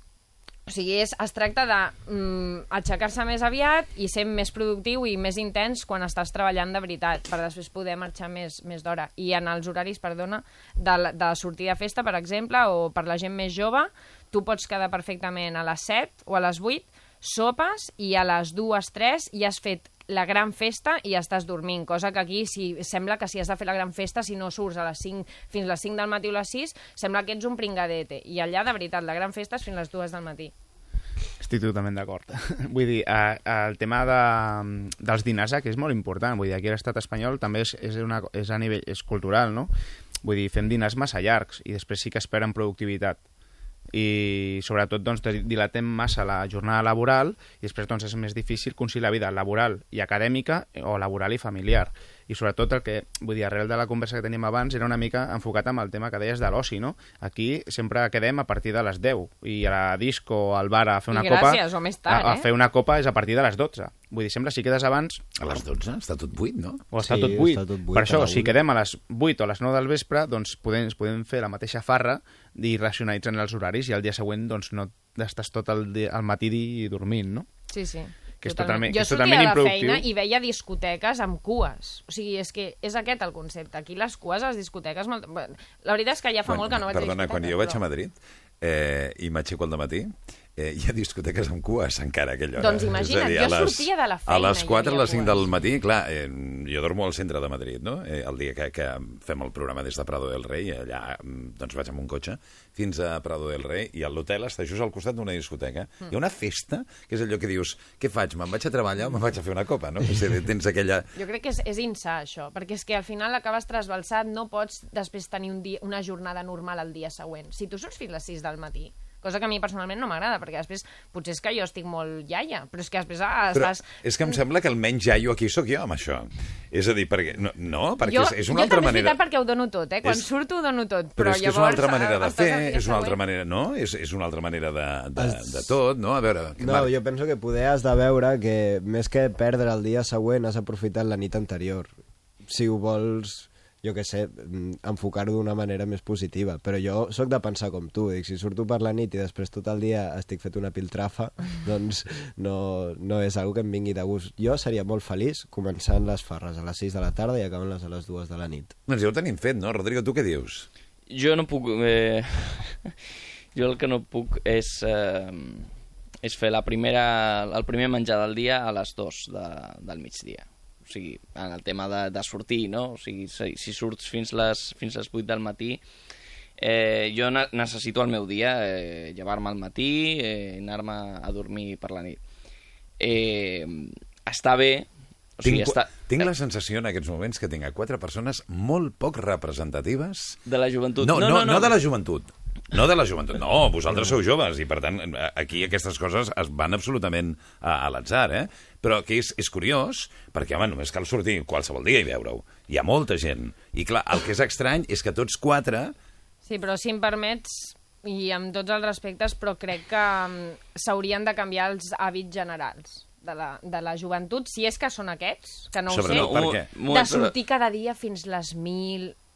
O sigui, és, es tracta de mm, aixecar-se més aviat i ser més productiu i més intens quan estàs treballant de veritat, per després poder marxar més, més d'hora. I en els horaris, perdona, de, de sortir de festa, per exemple, o per la gent més jove, tu pots quedar perfectament a les 7 o a les 8, sopes i a les 2, 3 ja has fet la gran festa i ja estàs dormint, cosa que aquí si, sembla que si has de fer la gran festa, si no surts a les 5, fins les 5 del matí o les 6, sembla que ets un pringadete. I allà, de veritat, la gran festa és fins les 2 del matí. Estic totalment d'acord. Vull dir, eh, el tema de, dels dinars aquí és molt important. Vull dir, aquí a l'estat espanyol també és, és, una, és a nivell és cultural, no? Vull dir, fem dinars massa llargs i després sí que esperen productivitat i sobretot doncs, dilatem massa la jornada laboral i després doncs, és més difícil conciliar la vida laboral i acadèmica o laboral i familiar. I sobretot el que, vull dir, arrel de la conversa que teníem abans era una mica enfocat amb el tema que deies de l'oci, no? Aquí sempre quedem a partir de les 10 i a la disco o al bar a fer I una gràcies, copa... o més tard, a, a eh? fer una copa és a partir de les 12. Vull dir, sembla si quedes abans... A les 12? Està tot buit, no? O està Sí, tot buit. està tot buit per això, si quedem a les 8 o a les 9 del vespre, doncs podem, podem fer la mateixa farra i racionalitzant els horaris i al dia següent doncs, no estàs tot el, dia, al matí i dormint, no? Sí, sí. Que és totalment- jo que és sortia totalment de la improductiu. feina i veia discoteques amb cues. O sigui, és que és aquest el concepte. Aquí les cues a les discoteques... Molt... La veritat és que ja fa molt que no vaig Perdona, a discoteques. quan jo vaig a Madrid eh, i m'aixeco al matí, eh, hi ha discoteques amb cues encara a aquella hora. Doncs imagina't, a dir, a jo les- sortia de la A feina les i hi 4 a les 5 cues. del matí, clar, eh, jo dormo al centre de Madrid, no? Eh, el dia que, que fem el programa des de Prado del Rei, allà mm, doncs vaig amb un cotxe fins a Prado del Rei i l'hotel està just al costat d'una discoteca. Mm. Hi ha una festa, que és allò que dius, què faig, me'n vaig a treballar o me'n vaig a fer una copa, no? És a dir, tens aquella... Jo crec que és, és insà, això, perquè és que al final acabes trasbalsat, no pots després tenir un dia, una jornada normal el dia següent. Si tu surts fins a les 6 del matí, cosa que a mi personalment no m'agrada, perquè després potser és que jo estic molt iaia, però és que després ah, Però estàs... és que em sembla que el menys jaio aquí sóc jo amb això. És a dir, perquè... No, no perquè jo, és, és una jo altra també manera... veritat perquè ho dono tot, eh? Quan És- surto ho dono tot, Però però, és que és llavors... una altra manera de estàs fer, és una altra següent. manera... No? És, és una altra manera de, de, de tot, no? A veure... que No, Marc- jo penso que poder has de veure que més que perdre el dia següent has aprofitat la nit anterior. Si ho vols, jo que sé, mm, enfocar-ho d'una manera més positiva. Però jo sóc de pensar com tu, dic, si surto per la nit i després tot el dia estic fet una piltrafa, doncs no, no és algo que em vingui de gust. Jo seria molt feliç començant les farres a les 6 de la tarda i acabant-les a les 2 de la nit. Doncs ja ho tenim fet, no? Rodrigo, tu què dius? Jo no puc... Eh... jo el que no puc és, eh... és fer la primera, el primer menjar del dia a les 2 de, del migdia. O sigui, en el tema de, de sortir, no? O sigui, si, si surts fins les, fins les 8 del matí, eh, jo ne necessito el meu dia, eh, llevar-me al matí, eh, anar-me a dormir per la nit. Eh, està bé, o sigui, tinc, està... tinc la sensació en aquests moments que tinc a quatre persones molt poc representatives... De la joventut. No, no, no, no, no de la joventut. No de la joventut, no, vosaltres sou joves i per tant aquí aquestes coses es van absolutament a, a l'atzar, eh? Però que és, és curiós, perquè home, només cal sortir qualsevol dia i veure-ho. Hi ha molta gent. I clar, el que és estrany és que tots quatre Sí, però si em permets, i amb tots els respectes, però crec que mm, s'haurien de canviar els hàbits generals de la, de la joventut, si és que són aquests, que no ho sé, què? de sortir cada dia fins les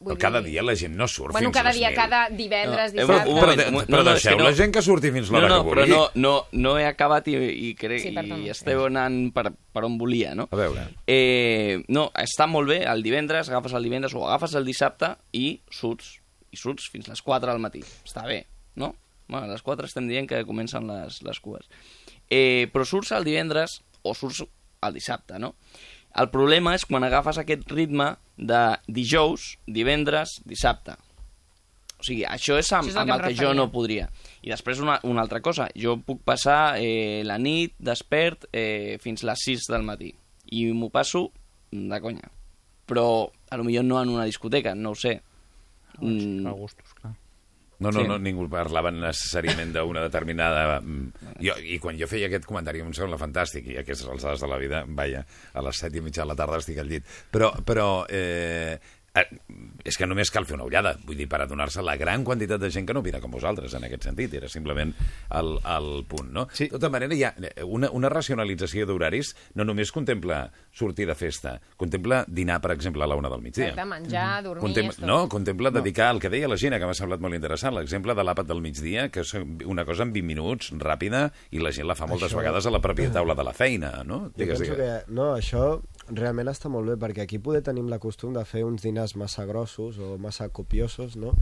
mil... Però cada dia la gent no surt Bueno, fins cada a les dia, cada divendres, No, eh, dissabte... un Però, moment. però No, no, és deixeu no- la gent que surti fins l'hora no, no, que però vulgui. no, no, no he acabat i, i, crec, Sí, i esteu anant per, per on volia, no? A veure. Eh, no, està molt bé, el divendres, agafes el divendres o agafes el dissabte i surts, i surts fins les 4 del matí. Està bé, no? Bueno, a les 4 estem dient que comencen les, les cues. Eh, però surts el divendres o surts el dissabte, no? El problema és quan agafes aquest ritme de dijous, divendres, dissabte. O sigui, això és amb, Això és al amb que el que jo no podria. I després una, una altra cosa, jo puc passar eh, la nit despert eh, fins les 6 del matí. I m'ho passo de conya. Però a lo millor no en una discoteca, no ho sé. Mm, A gustos, clar. No, no, Sí. no, ningú parlava necessàriament d'una determinada... mm, Jo, I quan jo feia aquest comentari em sembla fantàstic, i aquestes alçades de la vida, vaja, a les set i mitja de la tarda estic al llit. Però, però eh, Eh, és que només cal fer una ullada, vull dir, per adonar-se la gran quantitat de gent que no opina com vosaltres en aquest sentit, era simplement el, el punt, no? Sí. De tota manera, hi ha una, una racionalització d'horaris no només contempla sortir de festa, contempla dinar, per exemple, a la una del migdia. Exacte, menjar, dormir... Contem no, contempla dedicar el que deia la Gina, que m'ha semblat molt interessant, l'exemple de l'àpat del migdia, que és una cosa en 20 minuts, ràpida, i la gent la fa moltes Això- vegades a la pròpia taula de la feina, no? Jo penso que, no, això realment està molt bé, perquè aquí poder tenim la costum de fer uns dinars massa grossos o massa copiosos, no?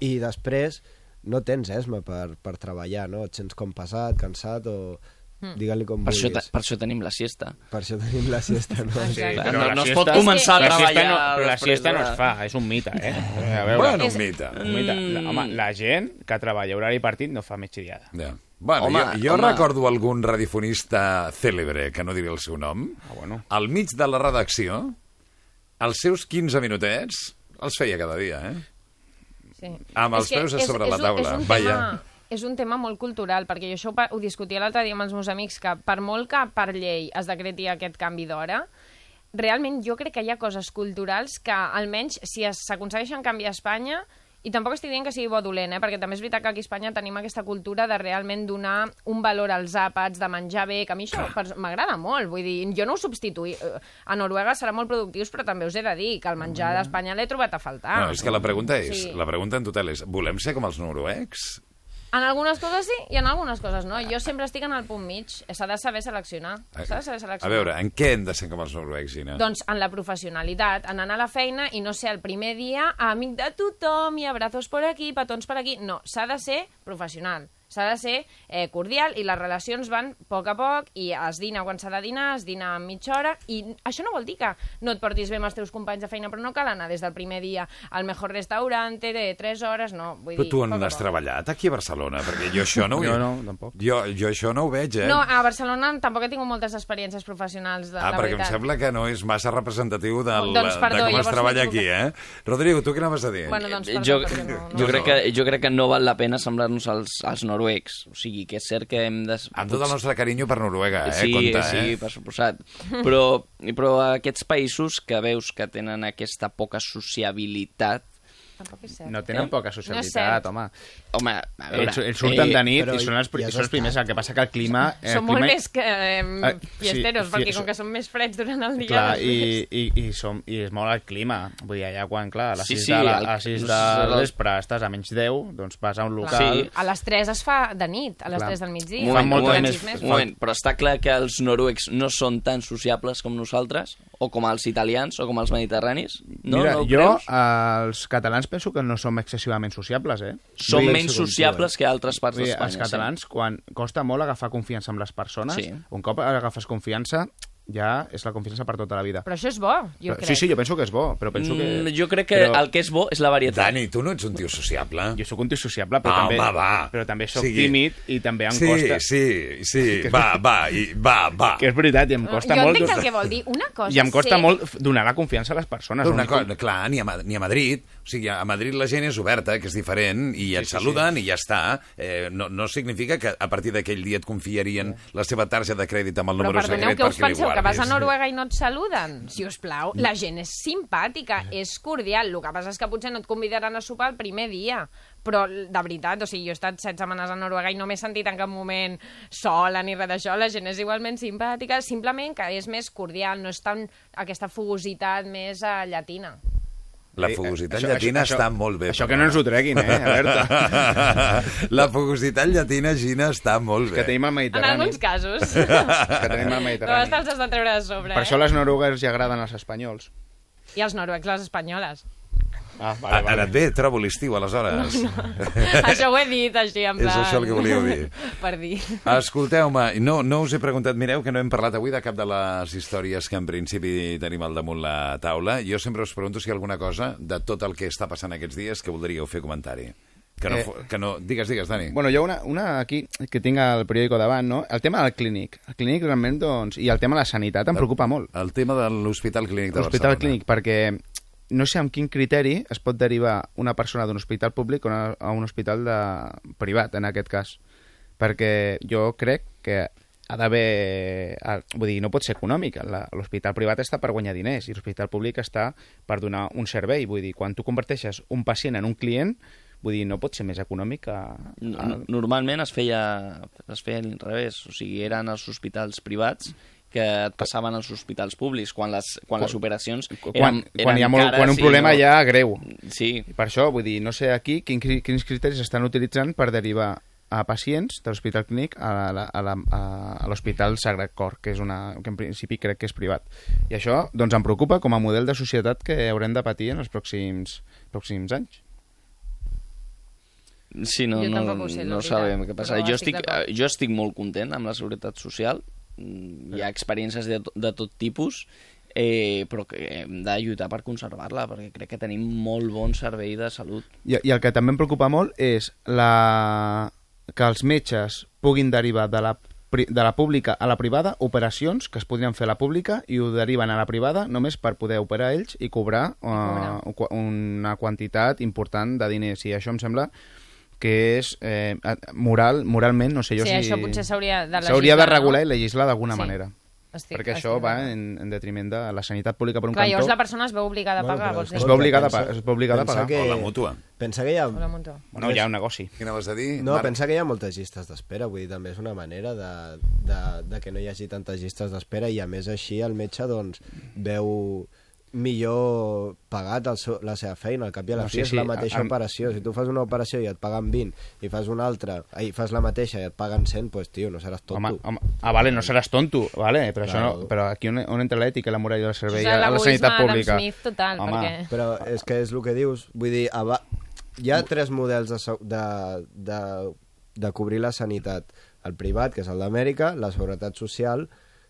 I després no tens esma per, per treballar, no? Et sents com pesat, cansat o... Mm. Digue-li com Per això, vulguis. te- per això tenim la siesta. Per això tenim la siesta, no? Sí, Però no, la no es pot començar a la siesta treballar no, però la siesta no es fa, és un mite, eh? A veure, Bueno, un mite. Un mite. La, home, la gent que treballa horari partit no fa migdiada. Ja. Bueno, Home, jo, jo home. recordo algun radiofonista cèlebre, que no diré el seu nom, ah, bueno. al mig de la redacció, els seus 15 minutets els feia cada dia, eh? Sí. Amb els És peus a és- sobre és la un- taula. És un, Vaja. tema, és un tema molt cultural, perquè jo això ho, discutia l'altre dia amb els meus amics, que per molt que per llei es decreti aquest canvi d'hora, realment jo crec que hi ha coses culturals que, almenys, si es- s'aconsegueixen canviar a Espanya, i tampoc estic dient que sigui bo o dolent, eh? perquè també és veritat que aquí a Espanya tenim aquesta cultura de realment donar un valor als àpats, de menjar bé, que a mi això m'agrada molt, vull dir, jo no ho substituï. eh, A Noruega seran molt productius, però també us he de dir que el menjar d'Espanya l'he trobat a faltar. No, és que la pregunta és, Sí. la pregunta en total és, volem ser com els noruecs? En algunes coses sí i en algunes coses no. Jo sempre estic en el punt mig. S'ha de saber seleccionar. S'ha de saber A seleccionar. veure, en què hem de ser com els noruecs, Gina? Doncs en la professionalitat, en anar a la feina i no ser el primer dia amic de tothom i abrazos per aquí, petons per aquí. No, s'ha de ser professional. S'ha de ser eh, cordial i les relacions van a poc a poc i es dina quan s'ha de dinar, es dina en mitja hora i això no vol dir que no et portis bé amb els teus companys de feina, però no cal anar des del primer dia al mejor restaurante de 3 hores, no. Vull Però dir, tu on a has treballat, aquí a Barcelona? Perquè jo això no ho... Jo no, tampoc. Jo, jo això no ho veig, eh? No, a Barcelona tampoc he tingut moltes experiències professionals, de, Ah, la perquè em sembla que no és massa representatiu del, Doncs perdó, de com es treballa aquí, eh? Rodrigo, tu què anaves a dir? Bueno, doncs Eh, perdó, jo, no, no. jo, crec que, jo crec que no val la pena semblar-nos als, als noruecs. O sigui, que és cert que hem de... Amb tot el nostre carinyo per Noruega, eh? Sí, Compte, sí, eh? per suposat. Però, però aquests països que veus que tenen aquesta poca sociabilitat Tampoc és cert. No tenen poca No sociabilitat, cert. home. Home, a veure... Ells, ells surten de nit però i són els, ja són els primers. El que passa que el clima... Eh, molt clima... més que eh, Eh, sí, fiesteros, fi- perquè com que són més freds durant el dia... Clar, doncs i, i, i, som, i és molt el clima. Vull dir, allà quan, clar, a les Sí, 6 sí, de, la, el- a les 6 no de vespre estàs a menys 10, doncs vas a un local... Sí. A les 3 es fa de nit, a les Clar. 3 del migdia. Un moment, molt un moment, un moment, però està clar que els noruecs no són tan sociables com nosaltres, o com els italians, o com els mediterranis? No, Mira, no jo, creus? els catalans penso que no som excessivament sociables, eh? Som Vull menys sociables que altres parts d'Espanya. els catalans, quan costa molt agafar confiança amb les persones, Sí. un cop agafes confiança, ja és la confiança per tota la vida. Però això és bo, jo Però- crec. sí, sí, jo penso que és bo, però penso que... Mm, jo crec que però... el que és bo és la varietat. Dani, tu no ets un tio sociable. Jo sóc un tio sociable, però, Ah, també, home, va. però també sóc Sigui- tímid i també em sí, costa... Sí, sí, va, va, i, va, va. Que és veritat, i em costa jo molt... entenc el que vol dir. Una cosa I em costa sé... molt donar la confiança a les persones. Una cosa, clar, ni a, ni a Madrid, o sigui, a Madrid la gent és oberta, que és diferent, i et sí, saluden i ja està. Eh, no, no significa que a partir d'aquell dia et confiarien la seva targeta de crèdit amb el Però número perdoneu, secret que us perquè penseu? Que vas a. Noruega i no et saluden? Si us plau, la gent és simpàtica, és cordial. El que passa és que potser no et convidaran a sopar el primer dia. Però, de veritat, o sigui, jo he estat set setmanes a Noruega i no m'he sentit en cap moment sola ni res d'això. La gent és igualment simpàtica, simplement que és més cordial, no és tan aquesta fugositat més uh, llatina. La Eh, fugositat això- llatina això- està molt bé. això que no ens ho treguin, eh, Berta. la fugositat llatina, Gina, està molt bé. que tenim el En Mediterrani. alguns casos. que tenim el No, Mediterrani. te'ls has de treure de sobre, Per eh? això les norugues ja agraden als espanyols. I els noruecs, les espanyoles. Ah, Ha, ha anat bé, trobo l'estiu, aleshores. això ho he dit així, en És plan... això el que volíeu dir. per dir. Escolteu-me, no, no us he preguntat, mireu que no hem parlat avui de cap de les històries que en principi tenim al damunt la taula. Jo sempre us pregunto si hi ha alguna cosa de tot el que està passant aquests dies que voldríeu fer comentari. Que no, Eh. que no... Digues, digues, Dani. Bueno, hi ha una, una aquí que tinc al periòdico davant, no? El tema del clínic. El clínic realment, doncs, i el tema de la sanitat em preocupa molt. El tema de l'Hospital Clínic de L'Hospital Barcelona. Clínic, perquè no sé amb quin criteri es pot derivar una persona d'un hospital públic a un hospital de... privat, en aquest cas. Perquè jo crec que ha d'haver... Vull dir, no pot ser econòmic. L'hospital privat està per guanyar diners i l'hospital públic està per donar un servei. Vull dir, quan tu converteixes un pacient en un client, vull dir, no pot ser més econòmic que... Normalment es feia, es feia a l'inrevés, o sigui, eren els hospitals privats que et passaven als hospitals públics quan les, quan les operacions quan, eren, quan, hi ha molt, cares quan un problema no- ja greu. Sí. I per això, vull dir, no sé aquí quin, quins criteris estan utilitzant per derivar a pacients de l'Hospital Clínic a l'Hospital Sagrat Cor, que és una, que en principi crec que és privat. I això doncs, em preocupa com a model de societat que haurem de patir en els pròxims, pròxims anys. Sí, no, Jo no, ho sé, no sabem què passa. Jo estic d'acord. jo estic molt content amb la seguretat social. Hi ha experiències de, de tot tipus, eh, però que hem de lluitar per conservar-la, perquè crec que tenim molt bon servei de salut. I, I el que també em preocupa molt és la... que els metges puguin derivar de la, pri- de la pública a la privada operacions que es podrien fer a la pública i ho deriven a la privada només per poder operar ells i cobrar, uh, una quantitat important de diners. I això em sembla que és eh, moral, moralment, no sé jo Sí, si... això potser s'hauria de S'hauria de legislar, no? regular i legislar d'alguna Sí. manera. Estic- perquè estic això va d'acord. en, en detriment de la sanitat pública per un Clar, cantó. llavors la persona es veu obligada a pagar, vols dir? Es veu obligada a pensa- pagar. Es veu obligada a pagar. que- O la mútua. Pensa que hi ha... O la mútua. Bueno, hi ha un negoci. Què anaves a dir? No, Marc? pensa que hi ha moltes llistes d'espera, vull dir, també és una manera de, de, de que no hi hagi tantes llistes d'espera i a més així el metge doncs veu millor pagat el seu, la seva feina, al cap i a la No, fi sí, és sí, la mateixa am- operació, si tu fas una operació i et paguen 20 i fas una altra, i fas la mateixa i et paguen 100, pues tio, no seràs tonto. Home, home, ah, vale, no seràs tonto, vale, però, això Claro. no, però aquí on, on entra l'ètica, la moral i el servei Això és a la sanitat pública? Smith total, Home, perquè- Però és que és el que dius, vull dir, aba... hi ha tres models de, de, de, de cobrir la sanitat. El privat, que és el d'Amèrica, la seguretat social,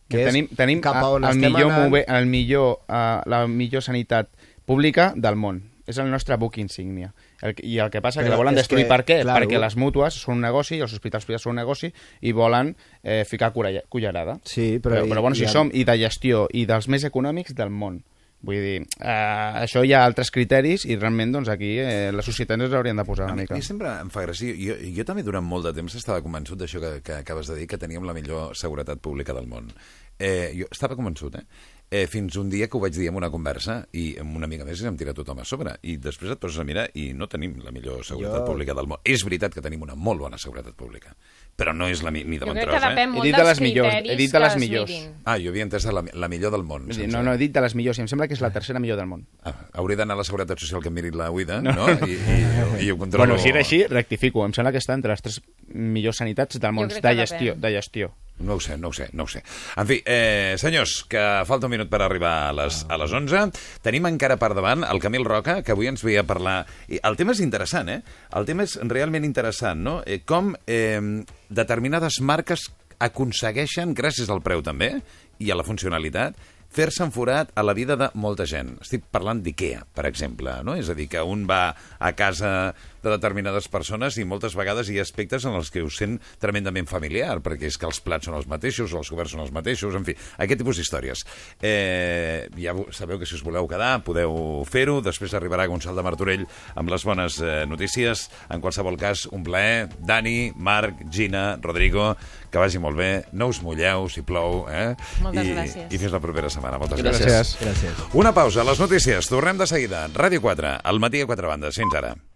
que tenim, és tenim cap a on el estem millor, anant... move, el millor, uh, la millor sanitat pública del món. És el nostre book insígnia. El, I el que passa que Però la volen destruir que, per què? claro. Perquè les mútues són un negoci, els hospitals privats són un negoci, i volen eh, ficar cullerada. Sí, però però, i- però bueno, si i- som i de gestió i dels més econòmics del món. Vull dir, eh, això hi ha altres criteris i realment doncs, aquí eh, la societat ens hauríem de posar A una mi, mica. a mi sempre em fa gràcia. Jo, jo també durant molt de temps estava convençut d'això que, que acabes de dir, que teníem la millor seguretat pública del món. Eh, jo estava convençut, eh? eh? Fins un dia que ho vaig dir en una conversa i amb una amiga més i em tira tothom a sobre. I després et poses a mirar i no tenim la millor seguretat Jo- pública del món. És veritat que tenim una molt bona seguretat pública, però no és la mi- ni de Jo bon crec tros, que depèn eh? molt He dit de dels les millors, he dit de les es millors. Ah, jo havia entès la, la millor del món. Dir, no, no, he dit de les millors, i em sembla que és la tercera millor del món. Ah, hauré d'anar a la Seguretat Social que em miri la UIDA, no? no? I, i, i ho controlo. Bueno, si era així, rectifico. Em sembla que està entre les tres millors sanitats del món de gestió, de gestió. No ho sé, no ho sé, no ho sé. En fi, eh, senyors, que falta un minut per arribar a les, a les 11. Tenim encara per davant el Camil Roca, que avui ens veia parlar... I el tema és interessant, eh? El tema és realment interessant, no? Eh, com eh, determinades marques aconsegueixen, gràcies al preu també, i a la funcionalitat, fer-se enforat a la vida de molta gent. Estic parlant d'IKEA, per exemple, no? És a dir, que un va a casa de determinades persones i moltes vegades hi ha aspectes en els que us sent tremendament familiar, perquè és que els plats són els mateixos, els coberts són els mateixos, en fi, aquest tipus d'històries. Eh, ja sabeu que si us voleu quedar podeu fer-ho, després arribarà Gonçal de Martorell amb les bones eh, notícies. En qualsevol cas, un plaer. Dani, Marc, Gina, Rodrigo, que vagi molt bé. No us mulleu si plou, eh? Moltes I, gràcies. I fins la propera setmana. Moltes Gràcies. gràcies. Gràcies. Una pausa, les notícies. Tornem de seguida. Ràdio 4, al matí a 4 bandes. Fins ara.